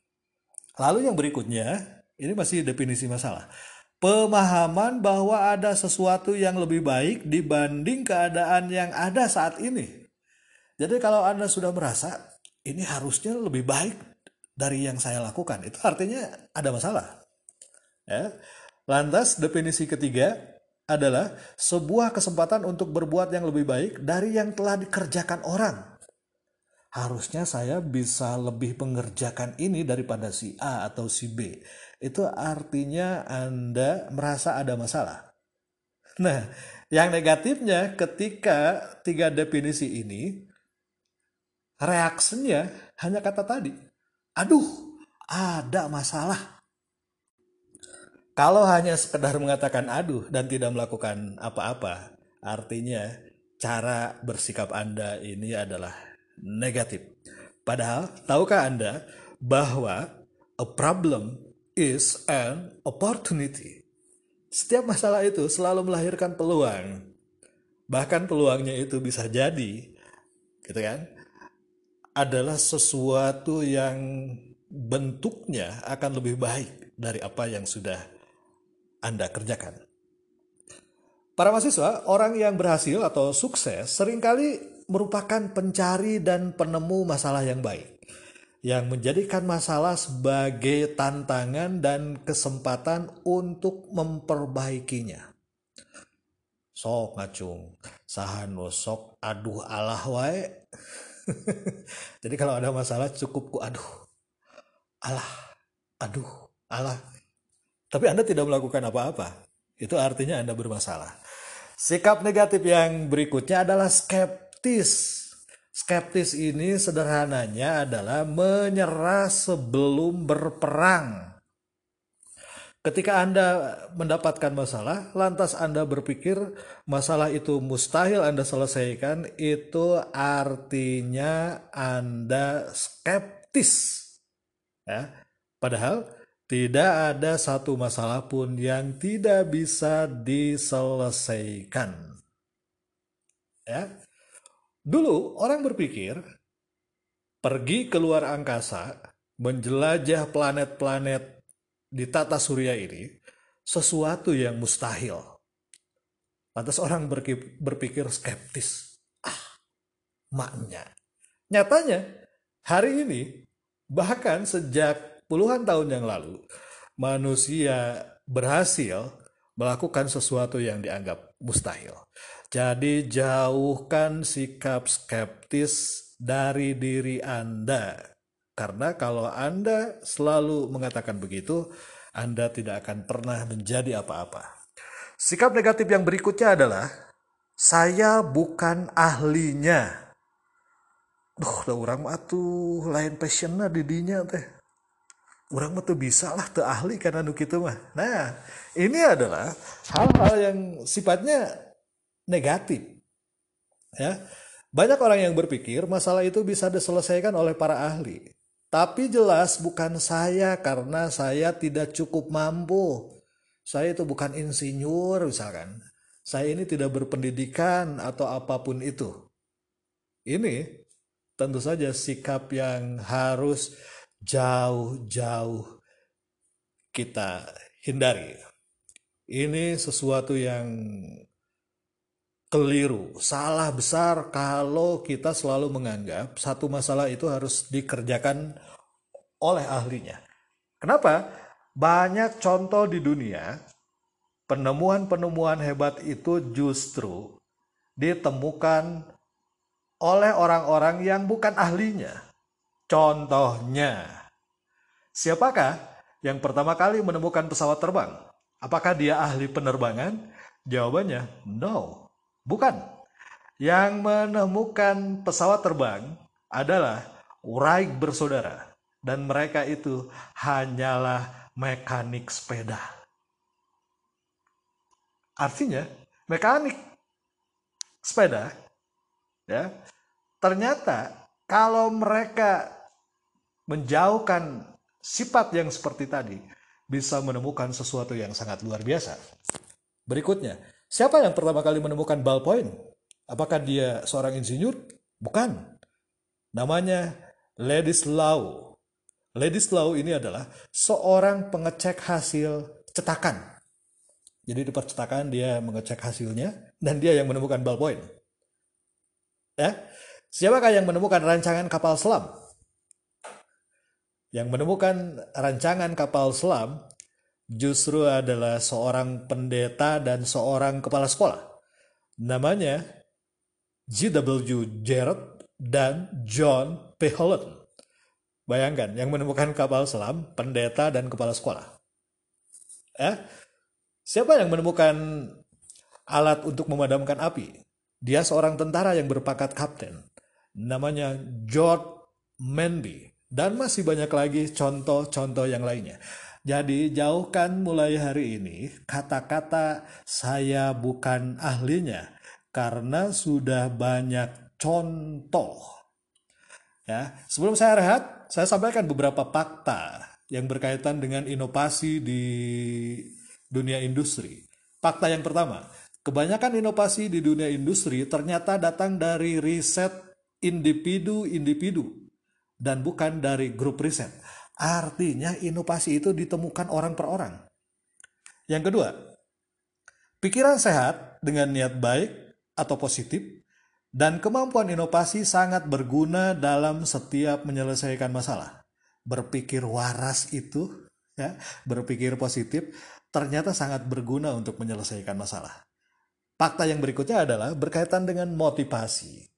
Lalu yang berikutnya, ini masih definisi masalah. Pemahaman bahwa ada sesuatu yang lebih baik dibanding keadaan yang ada saat ini. Jadi kalau Anda sudah merasa ini harusnya lebih baik dari yang saya lakukan, itu artinya ada masalah. Ya. Lantas definisi ketiga, adalah sebuah kesempatan untuk berbuat yang lebih baik dari yang telah dikerjakan orang. Harusnya saya bisa lebih mengerjakan ini daripada si A atau si B. Itu artinya Anda merasa ada masalah. Nah, yang negatifnya ketika tiga definisi ini, reaksinya hanya kata tadi. Aduh, ada masalah. Kalau hanya sekedar mengatakan aduh dan tidak melakukan apa-apa, artinya cara bersikap Anda ini adalah negatif. Padahal, tahukah Anda bahwa a problem is an opportunity? Setiap masalah itu selalu melahirkan peluang. Bahkan peluangnya itu bisa jadi, gitu kan? Adalah sesuatu yang bentuknya akan lebih baik dari apa yang sudah anda kerjakan. Para mahasiswa, orang yang berhasil atau sukses sering kali merupakan pencari dan penemu masalah yang baik. Yang menjadikan masalah sebagai tantangan dan kesempatan untuk memperbaikinya. Sok ngacung, sahan sok aduh Allah wae. Jadi kalau ada masalah cukup ku aduh. Allah, aduh, Allah tapi Anda tidak melakukan apa-apa. Itu artinya Anda bermasalah. Sikap negatif yang berikutnya adalah skeptis. Skeptis ini sederhananya adalah menyerah sebelum berperang. Ketika Anda mendapatkan masalah, lantas Anda berpikir masalah itu mustahil Anda selesaikan, itu artinya Anda skeptis. Ya. Padahal tidak ada satu masalah pun yang tidak bisa diselesaikan. Ya. Dulu orang berpikir pergi keluar angkasa, menjelajah planet-planet di tata surya ini sesuatu yang mustahil. Lantas orang berpikir skeptis. Ah, maknya. Nyatanya, hari ini, bahkan sejak puluhan tahun yang lalu, manusia berhasil melakukan sesuatu yang dianggap mustahil. Jadi jauhkan sikap skeptis dari diri Anda karena kalau Anda selalu mengatakan begitu, Anda tidak akan pernah menjadi apa-apa. Sikap negatif yang berikutnya adalah saya bukan ahlinya. Duh, udah orang mah lain passionnya didinya teh. Orang mah bisa lah tuh ahli karena nu gitu mah. Nah, ini adalah hal-hal yang sifatnya negatif. Ya. Banyak orang yang berpikir masalah itu bisa diselesaikan oleh para ahli. Tapi jelas bukan saya karena saya tidak cukup mampu. Saya itu bukan insinyur misalkan. Saya ini tidak berpendidikan atau apa pun itu. Ini tentu saja sikap yang harus jauh-jauh kita hindari. Ini sesuatu yang keliru, salah besar kalau kita selalu menganggap satu masalah itu harus dikerjakan oleh ahlinya. Kenapa? Banyak contoh di dunia penemuan-penemuan hebat itu justru ditemukan oleh orang-orang yang bukan ahlinya. Contohnya, siapakah yang pertama kali menemukan pesawat terbang? Apakah dia ahli penerbangan? Jawabannya, no. Bukan. Yang menemukan pesawat terbang adalah Wright bersaudara. Dan mereka itu hanyalah mekanik sepeda. Artinya, mekanik sepeda ya ternyata kalau mereka menjauhkan sifat yang seperti tadi bisa menemukan sesuatu yang sangat luar biasa. Berikutnya, Siapa yang pertama kali menemukan ballpoint? Apakah dia seorang insinyur? Bukan. Namanya Ladislaw. Ladislaw ini adalah seorang pengecek hasil cetakan. Jadi di percetakan dia mengecek hasilnya dan dia yang menemukan ballpoint. Ya, siapakah yang menemukan rancangan kapal selam? Yang menemukan rancangan kapal selam justru adalah seorang pendeta dan seorang kepala sekolah. Namanya G.W. Jarrett dan John P. Holland. Bayangkan, yang menemukan kapal selam, pendeta dan kepala sekolah. Eh, siapa yang menemukan alat untuk memadamkan api? Dia seorang tentara yang berpakat kapten. Namanya George Manby. Dan masih banyak lagi contoh-contoh yang lainnya. Jadi jauhkan mulai hari ini kata-kata saya bukan ahlinya karena sudah banyak contoh. Ya, sebelum saya rehat, saya sampaikan beberapa fakta yang berkaitan dengan inovasi di dunia industri. Fakta yang pertama, kebanyakan inovasi di dunia industri ternyata datang dari riset individu-individu dan bukan dari grup riset. Artinya inovasi itu ditemukan orang per orang. Yang kedua, pikiran sehat dengan niat baik atau positif dan kemampuan inovasi sangat berguna dalam setiap menyelesaikan masalah. Berpikir waras itu, ya, berpikir positif ternyata sangat berguna untuk menyelesaikan masalah. Fakta yang berikutnya adalah berkaitan dengan motivasi.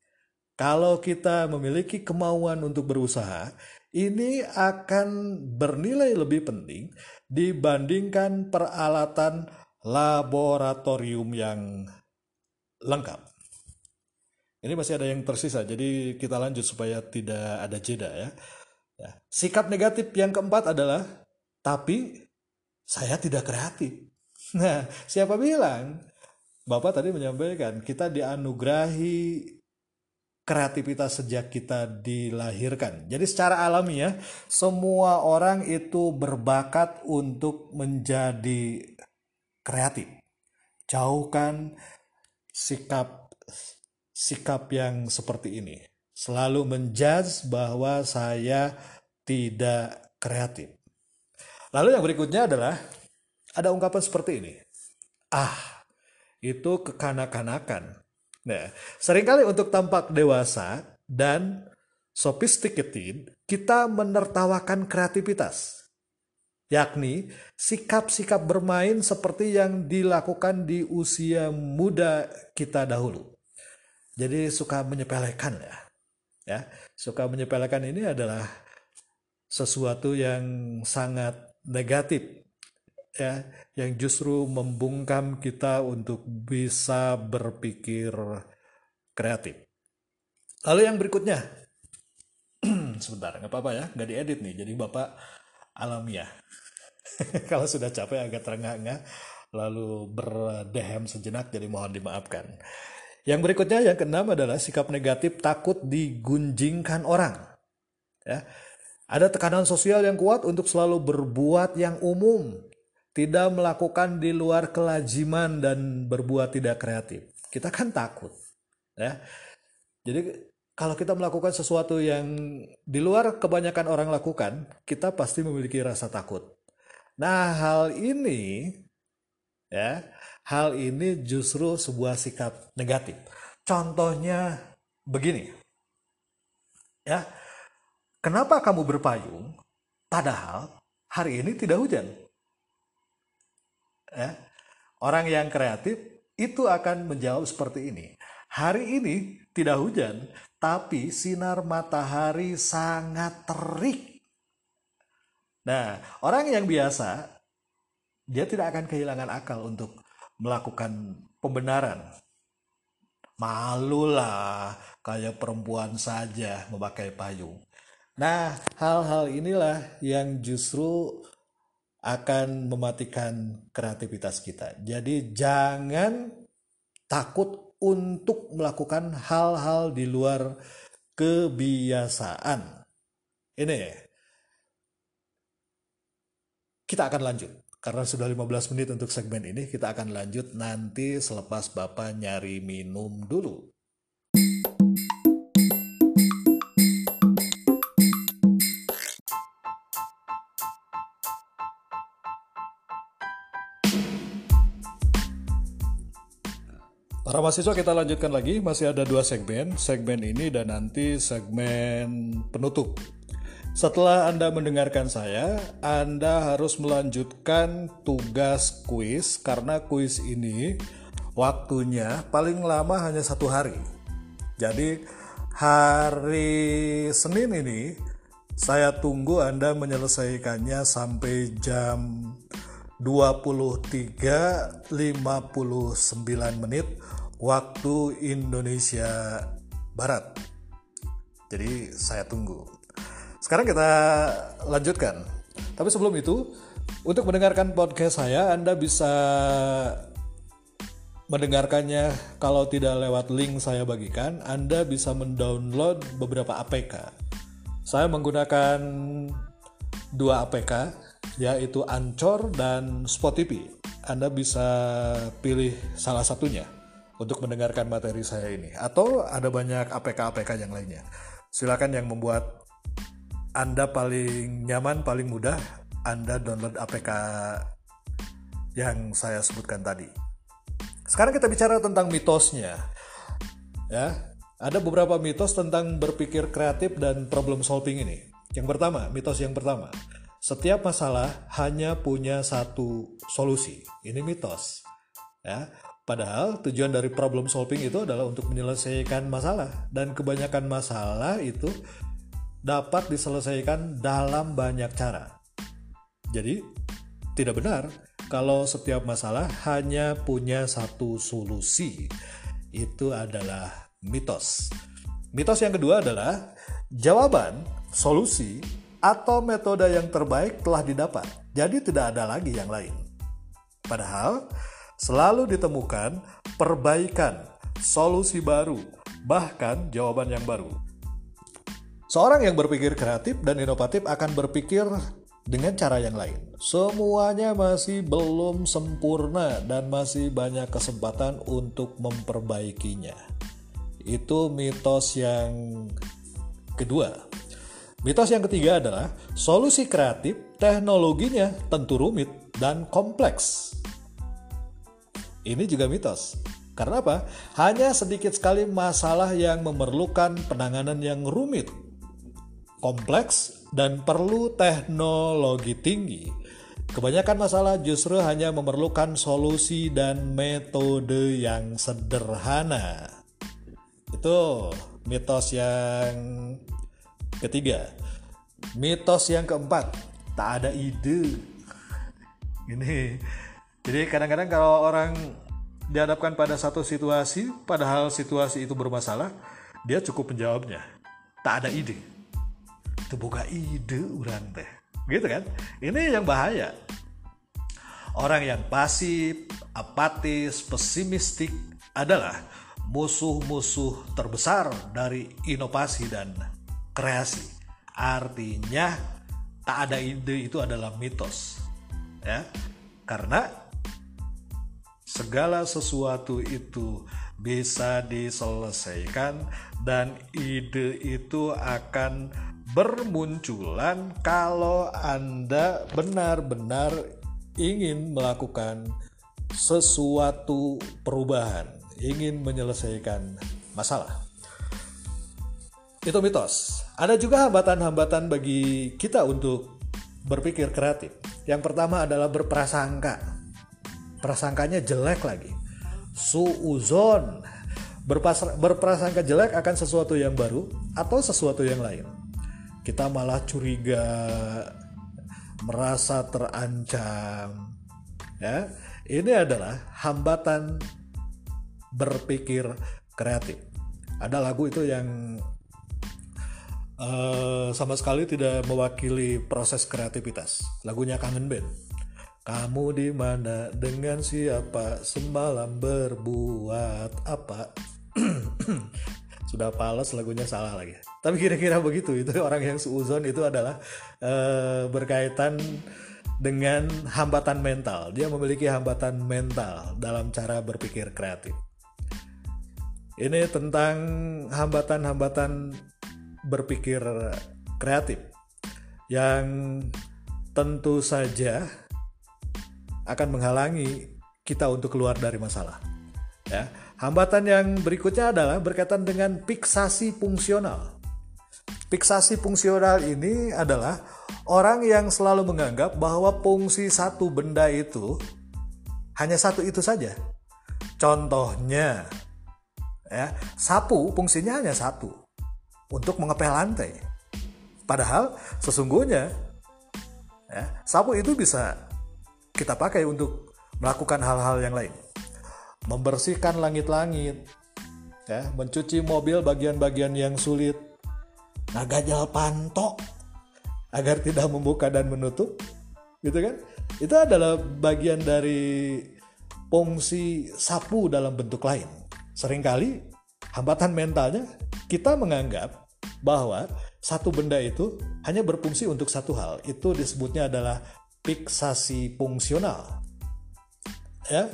Kalau kita memiliki kemauan untuk berusaha, ini akan bernilai lebih penting dibandingkan peralatan laboratorium yang lengkap. Ini masih ada yang tersisa, jadi kita lanjut supaya tidak ada jeda ya. ya. Sikap negatif yang keempat adalah tapi saya tidak kreatif. Nah, siapa bilang? Bapak tadi menyampaikan kita dianugerahi kreativitas sejak kita dilahirkan. Jadi secara alamiah semua orang itu berbakat untuk menjadi kreatif. Jauhkan sikap sikap yang seperti ini. Selalu menjudge bahwa saya tidak kreatif. Lalu yang berikutnya adalah ada ungkapan seperti ini. Ah, itu kekanak-kanakan Nah, sering kali untuk tampak dewasa dan sophisticated, kita menertawakan kreativitas. Yakni sikap-sikap bermain seperti yang dilakukan di usia muda kita dahulu. Jadi suka menyepelekan ya. Ya, suka menyepelekan ini adalah sesuatu yang sangat negatif ya yang justru membungkam kita untuk bisa berpikir kreatif. Lalu yang berikutnya, sebentar nggak apa-apa ya, nggak diedit nih, jadi bapak alamiah. Kalau sudah capek agak terengah-engah, lalu berdehem sejenak, jadi mohon dimaafkan. Yang berikutnya yang keenam adalah sikap negatif takut digunjingkan orang. Ya, ada tekanan sosial yang kuat untuk selalu berbuat yang umum, tidak melakukan di luar kelajiman dan berbuat tidak kreatif. Kita kan takut, ya. Jadi kalau kita melakukan sesuatu yang di luar kebanyakan orang lakukan, kita pasti memiliki rasa takut. Nah, hal ini ya, hal ini justru sebuah sikap negatif. Contohnya begini. Ya. Kenapa kamu berpayung padahal hari ini tidak hujan? Ya, orang yang kreatif itu akan menjawab seperti ini. Hari ini tidak hujan, tapi sinar matahari sangat terik. Nah, orang yang biasa dia tidak akan kehilangan akal untuk melakukan pembenaran. Malulah kayak perempuan saja memakai payung. Nah, hal-hal inilah yang justru akan mematikan kreativitas kita. Jadi jangan takut untuk melakukan hal-hal di luar kebiasaan. Ini kita akan lanjut karena sudah 15 menit untuk segmen ini kita akan lanjut nanti selepas Bapak nyari minum dulu. Para mahasiswa kita lanjutkan lagi, masih ada dua segmen, segmen ini dan nanti segmen penutup. Setelah Anda mendengarkan saya, Anda harus melanjutkan tugas kuis karena kuis ini waktunya paling lama hanya satu hari. Jadi hari Senin ini saya tunggu Anda menyelesaikannya sampai jam 23.59 menit waktu Indonesia Barat. Jadi saya tunggu. Sekarang kita lanjutkan. Tapi sebelum itu, untuk mendengarkan podcast saya, Anda bisa mendengarkannya kalau tidak lewat link saya bagikan, Anda bisa mendownload beberapa APK. Saya menggunakan dua APK, yaitu Anchor dan Spotify. Anda bisa pilih salah satunya untuk mendengarkan materi saya ini atau ada banyak APK-APK yang lainnya. Silakan yang membuat Anda paling nyaman, paling mudah, Anda download APK yang saya sebutkan tadi. Sekarang kita bicara tentang mitosnya. Ya, ada beberapa mitos tentang berpikir kreatif dan problem solving ini. Yang pertama, mitos yang pertama, setiap masalah hanya punya satu solusi. Ini mitos. Ya, Padahal tujuan dari problem solving itu adalah untuk menyelesaikan masalah dan kebanyakan masalah itu dapat diselesaikan dalam banyak cara. Jadi, tidak benar kalau setiap masalah hanya punya satu solusi. Itu adalah mitos. Mitos yang kedua adalah jawaban, solusi, atau metode yang terbaik telah didapat. Jadi tidak ada lagi yang lain. Padahal selalu ditemukan perbaikan, solusi baru, bahkan jawaban yang baru. Seorang yang berpikir kreatif dan inovatif akan berpikir dengan cara yang lain. Semuanya masih belum sempurna dan masih banyak kesempatan untuk memperbaikinya. Itu mitos yang kedua. Mitos yang ketiga adalah solusi kreatif teknologinya tentu rumit dan kompleks. Ini juga mitos. Karena apa? Hanya sedikit sekali masalah yang memerlukan penanganan yang rumit, kompleks, dan perlu teknologi tinggi. Kebanyakan masalah justru hanya memerlukan solusi dan metode yang sederhana. Itu mitos yang ketiga. Mitos yang keempat, tak ada ide. Ini. Jadi kadang-kadang kalau orang dihadapkan pada satu situasi, padahal situasi itu bermasalah, dia cukup menjawabnya. Tak ada ide. Itu buka ide orang teh. Gitu kan? Ini yang bahaya. Orang yang pasif, apatis, pesimistik adalah musuh-musuh terbesar dari inovasi dan kreasi. Artinya tak ada ide itu adalah mitos. Ya. Karena segala sesuatu itu bisa diselesaikan dan ide itu akan bermunculan kalau Anda benar-benar ingin melakukan sesuatu perubahan, ingin menyelesaikan masalah. Itu mitos. Ada juga hambatan-hambatan bagi kita untuk berpikir kreatif. Yang pertama adalah berprasangka prasangkanya jelek lagi. Suuzon. Berprasangka jelek akan sesuatu yang baru atau sesuatu yang lain. Kita malah curiga merasa terancam. Ya ini adalah hambatan berpikir kreatif. Ada lagu itu yang uh, sama sekali tidak mewakili proses kreativitas. Lagunya kangen band kamu di mana dengan siapa semalam berbuat apa? Sudah pales lagunya salah lagi. Tapi kira-kira begitu itu orang yang suuzon itu adalah uh, berkaitan dengan hambatan mental. Dia memiliki hambatan mental dalam cara berpikir kreatif. Ini tentang hambatan-hambatan berpikir kreatif yang tentu saja akan menghalangi kita untuk keluar dari masalah. Ya. Hambatan yang berikutnya adalah berkaitan dengan fiksasi fungsional. Fiksasi fungsional ini adalah orang yang selalu menganggap bahwa fungsi satu benda itu hanya satu itu saja. Contohnya, ya, sapu fungsinya hanya satu untuk mengepel lantai. Padahal sesungguhnya ya, sapu itu bisa kita pakai untuk melakukan hal-hal yang lain. Membersihkan langit-langit, ya, mencuci mobil bagian-bagian yang sulit, ngagajal pantok agar tidak membuka dan menutup, gitu kan? Itu adalah bagian dari fungsi sapu dalam bentuk lain. Seringkali hambatan mentalnya kita menganggap bahwa satu benda itu hanya berfungsi untuk satu hal. Itu disebutnya adalah fiksasi fungsional. Ya.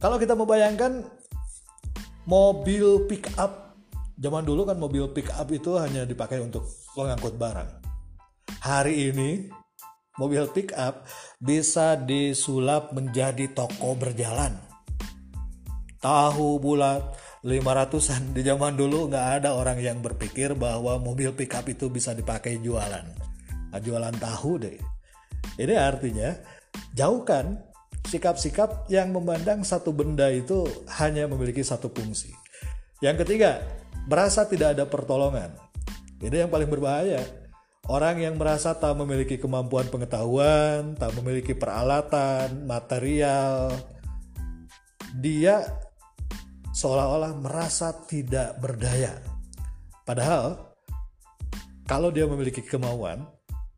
Kalau kita membayangkan mobil pick up zaman dulu kan mobil pick up itu hanya dipakai untuk mengangkut barang. Hari ini mobil pick up bisa disulap menjadi toko berjalan. Tahu bulat 500-an di zaman dulu nggak ada orang yang berpikir bahwa mobil pick up itu bisa dipakai jualan. Nah, jualan tahu deh. Ini artinya jauhkan sikap-sikap yang memandang satu benda itu hanya memiliki satu fungsi. Yang ketiga, merasa tidak ada pertolongan. Ini yang paling berbahaya. Orang yang merasa tak memiliki kemampuan pengetahuan, tak memiliki peralatan, material, dia seolah-olah merasa tidak berdaya. Padahal, kalau dia memiliki kemauan,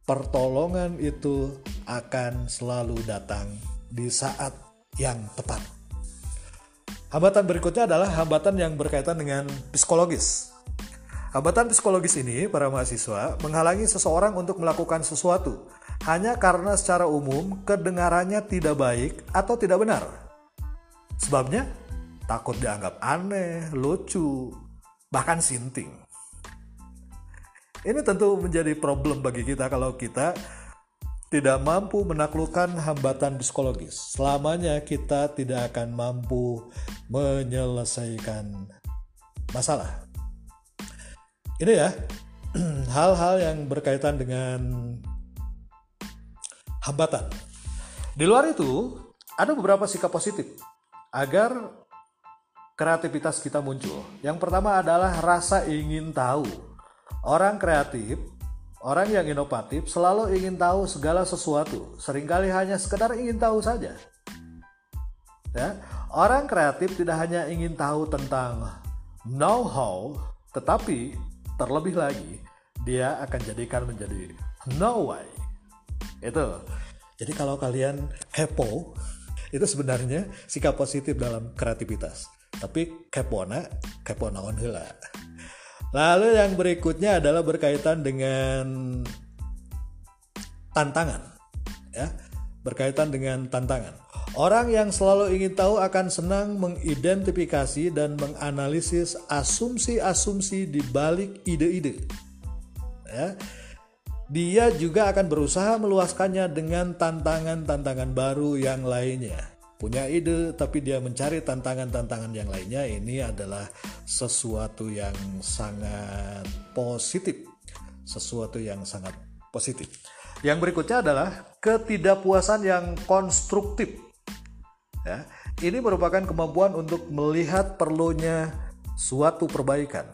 pertolongan itu akan selalu datang di saat yang tepat. Hambatan berikutnya adalah hambatan yang berkaitan dengan psikologis. Hambatan psikologis ini, para mahasiswa, menghalangi seseorang untuk melakukan sesuatu hanya karena secara umum kedengarannya tidak baik atau tidak benar. Sebabnya, takut dianggap aneh, lucu, bahkan sinting. Ini tentu menjadi problem bagi kita kalau kita tidak mampu menaklukkan hambatan psikologis. Selamanya kita tidak akan mampu menyelesaikan masalah. Ini ya, hal-hal yang berkaitan dengan hambatan. Di luar itu, ada beberapa sikap positif agar kreativitas kita muncul. Yang pertama adalah rasa ingin tahu. Orang kreatif, orang yang inovatif selalu ingin tahu segala sesuatu. Seringkali hanya sekedar ingin tahu saja. Ya, orang kreatif tidak hanya ingin tahu tentang know-how, tetapi terlebih lagi dia akan jadikan menjadi know why. Itu. Jadi kalau kalian kepo, itu sebenarnya sikap positif dalam kreativitas tapi kepona kepona on hela lalu yang berikutnya adalah berkaitan dengan tantangan ya. Berkaitan dengan tantangan. Orang yang selalu ingin tahu akan senang mengidentifikasi dan menganalisis asumsi-asumsi di balik ide-ide ya. Dia juga akan berusaha meluaskannya dengan tantangan-tantangan baru yang lainnya punya ide tapi dia mencari tantangan-tantangan yang lainnya ini adalah sesuatu yang sangat positif. Sesuatu yang sangat positif. Yang berikutnya adalah ketidakpuasan yang konstruktif. Ya ini merupakan kemampuan untuk melihat perlunya suatu perbaikan.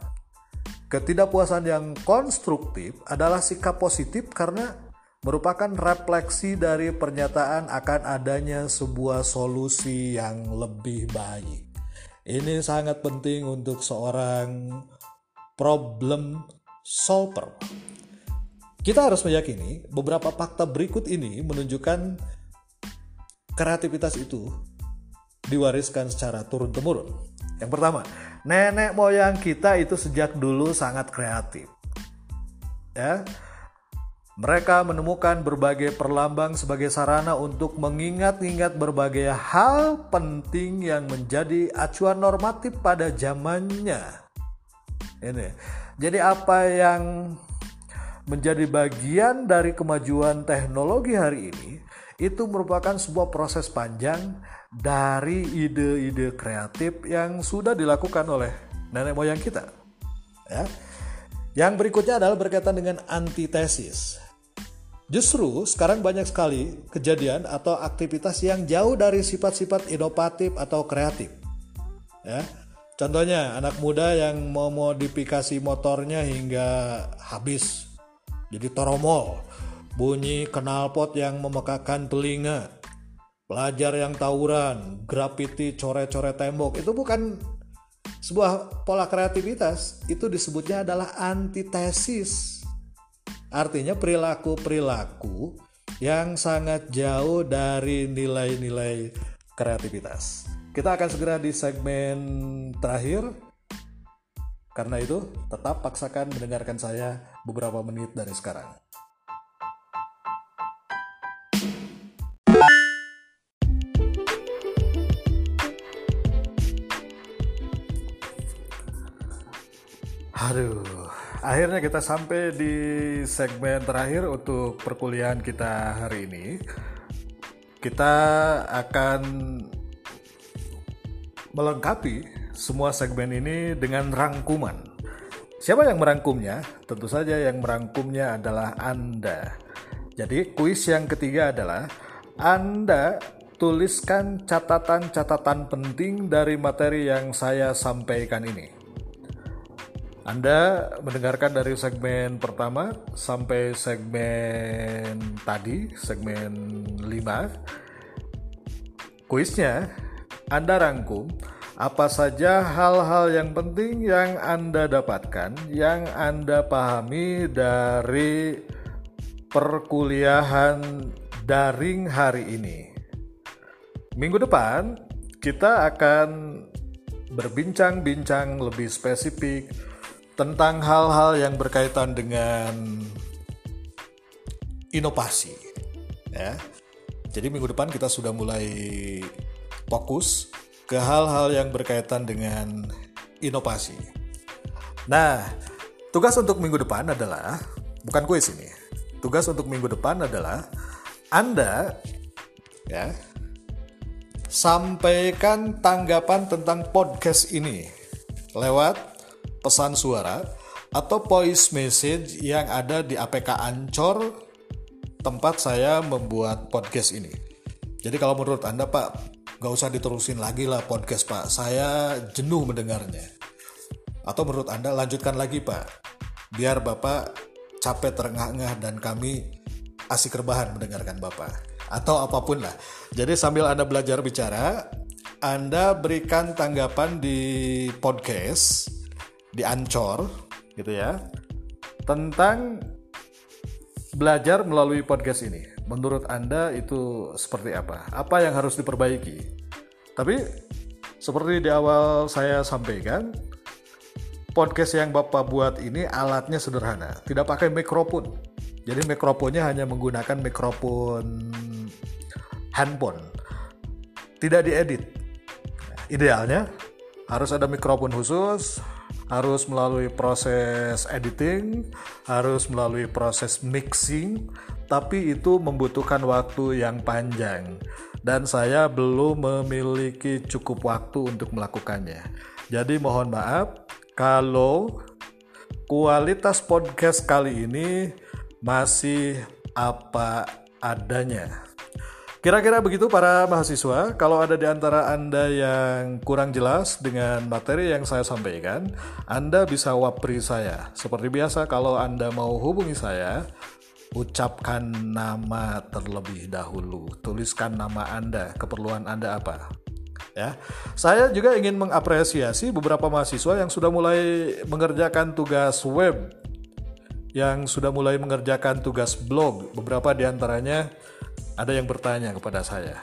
Ketidakpuasan yang konstruktif adalah sikap positif karena merupakan refleksi dari pernyataan akan adanya sebuah solusi yang lebih baik. Ini sangat penting untuk seorang problem solver. Kita harus meyakini beberapa fakta berikut ini menunjukkan kreativitas itu diwariskan secara turun-temurun. Yang pertama, nenek moyang kita itu sejak dulu sangat kreatif. Ya, mereka menemukan berbagai perlambang sebagai sarana untuk mengingat-ingat berbagai hal penting yang menjadi acuan normatif pada zamannya. Ini. Jadi apa yang menjadi bagian dari kemajuan teknologi hari ini itu merupakan sebuah proses panjang dari ide-ide kreatif yang sudah dilakukan oleh nenek moyang kita. Ya. Yang berikutnya adalah berkaitan dengan antitesis. Justru sekarang banyak sekali kejadian atau aktivitas yang jauh dari sifat-sifat inovatif atau kreatif. Ya. Contohnya anak muda yang mau modifikasi motornya hingga habis. Jadi toromol, bunyi knalpot yang memekakan telinga, pelajar yang tawuran, graffiti coret-coret tembok. Itu bukan sebuah pola kreativitas, itu disebutnya adalah antitesis Artinya perilaku-perilaku yang sangat jauh dari nilai-nilai kreativitas. Kita akan segera di segmen terakhir. Karena itu, tetap paksakan mendengarkan saya beberapa menit dari sekarang. Aduh, akhirnya kita sampai di segmen terakhir untuk perkuliahan kita hari ini. Kita akan melengkapi semua segmen ini dengan rangkuman. Siapa yang merangkumnya? Tentu saja yang merangkumnya adalah Anda. Jadi kuis yang ketiga adalah Anda tuliskan catatan-catatan penting dari materi yang saya sampaikan ini. Anda mendengarkan dari segmen pertama sampai segmen tadi, segmen 5. Kuisnya Anda rangkum apa saja hal-hal yang penting yang Anda dapatkan, yang Anda pahami dari perkuliahan daring hari ini. Minggu depan kita akan berbincang-bincang lebih spesifik tentang hal-hal yang berkaitan dengan inovasi. Ya. Jadi minggu depan kita sudah mulai fokus ke hal-hal yang berkaitan dengan inovasi. Nah, tugas untuk minggu depan adalah bukan kuis ini. Tugas untuk minggu depan adalah Anda ya sampaikan tanggapan tentang podcast ini lewat pesan suara atau voice message yang ada di APK Ancor tempat saya membuat podcast ini. Jadi kalau menurut Anda Pak, gak usah diterusin lagi lah podcast Pak, saya jenuh mendengarnya. Atau menurut Anda lanjutkan lagi Pak, biar Bapak capek terengah-engah dan kami asik rebahan mendengarkan Bapak atau apa pun lah. Jadi sambil Anda belajar bicara, Anda berikan tanggapan di podcast di Ancor gitu ya tentang belajar melalui podcast ini. Menurut Anda itu seperti apa? Apa yang harus diperbaiki? Tapi seperti di awal saya sampaikan, podcast yang Bapak buat ini alatnya sederhana, tidak pakai mikrofon. Jadi mikrofonnya hanya menggunakan mikrofon handphone. Tidak diedit. Idealnya harus ada mikrofon khusus, harus melalui proses editing, harus melalui proses mixing, tapi itu membutuhkan waktu yang panjang dan saya belum memiliki cukup waktu untuk melakukannya. Jadi mohon maaf kalau kualitas podcast kali ini masih apa adanya. Kira-kira begitu para mahasiswa, kalau ada di antara Anda yang kurang jelas dengan materi yang saya sampaikan, Anda bisa wapri saya. Seperti biasa kalau Anda mau hubungi saya, ucapkan nama terlebih dahulu. Tuliskan nama Anda, keperluan Anda apa. Ya. Saya juga ingin mengapresiasi beberapa mahasiswa yang sudah mulai mengerjakan tugas web yang sudah mulai mengerjakan tugas blog. Beberapa di antaranya ada yang bertanya kepada saya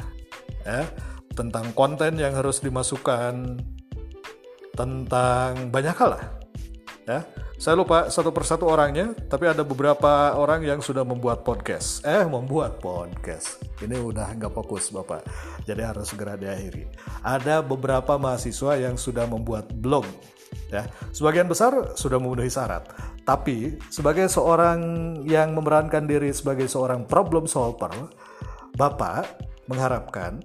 ya tentang konten yang harus dimasukkan tentang banyak hal lah ya. Saya lupa satu persatu orangnya tapi ada beberapa orang yang sudah membuat podcast. Eh membuat podcast. Ini udah nggak fokus bapak. Jadi harus segera diakhiri. Ada beberapa mahasiswa yang sudah membuat blog ya. Sebagian besar sudah memenuhi syarat. Tapi sebagai seorang yang memerankan diri sebagai seorang problem solver Bapak mengharapkan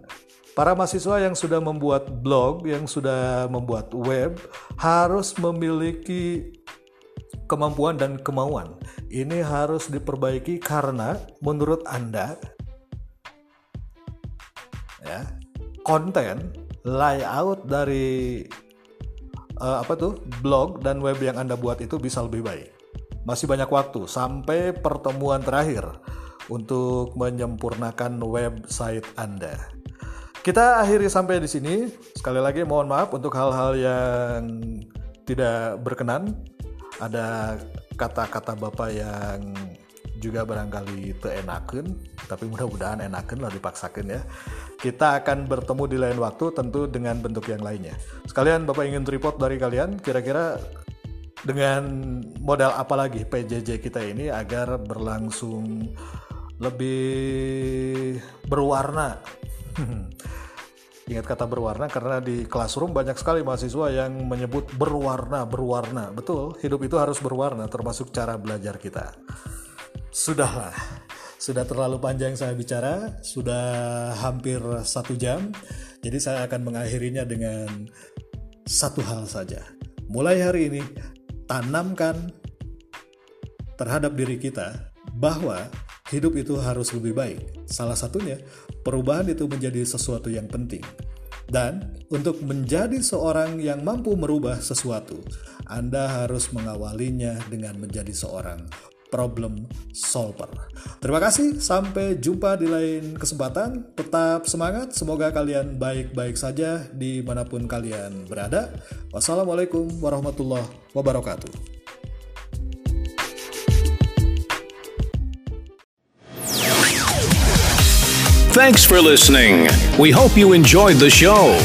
para mahasiswa yang sudah membuat blog, yang sudah membuat web harus memiliki kemampuan dan kemauan. Ini harus diperbaiki karena menurut Anda ya, konten layout dari uh, apa tuh blog dan web yang Anda buat itu bisa lebih baik. Masih banyak waktu sampai pertemuan terakhir untuk menyempurnakan website Anda. Kita akhiri sampai di sini. Sekali lagi mohon maaf untuk hal-hal yang tidak berkenan. Ada kata-kata Bapak yang juga barangkali teenaken, tapi mudah-mudahan enaken lah dipaksakan ya. Kita akan bertemu di lain waktu tentu dengan bentuk yang lainnya. Sekalian Bapak ingin report dari kalian, kira-kira dengan modal apa lagi PJJ kita ini agar berlangsung lebih berwarna. Ingat kata berwarna karena di classroom banyak sekali mahasiswa yang menyebut berwarna, berwarna. Betul, hidup itu harus berwarna termasuk cara belajar kita. Sudahlah, sudah terlalu panjang saya bicara, sudah hampir satu jam. Jadi saya akan mengakhirinya dengan satu hal saja. Mulai hari ini, tanamkan terhadap diri kita bahwa hidup itu harus lebih baik. Salah satunya, perubahan itu menjadi sesuatu yang penting. Dan untuk menjadi seorang yang mampu merubah sesuatu, Anda harus mengawalinya dengan menjadi seorang problem solver. Terima kasih, sampai jumpa di lain kesempatan. Tetap semangat, semoga kalian baik-baik saja di mana pun kalian berada. Wassalamualaikum warahmatullahi wabarakatuh. Thanks for listening. We hope you enjoyed the show.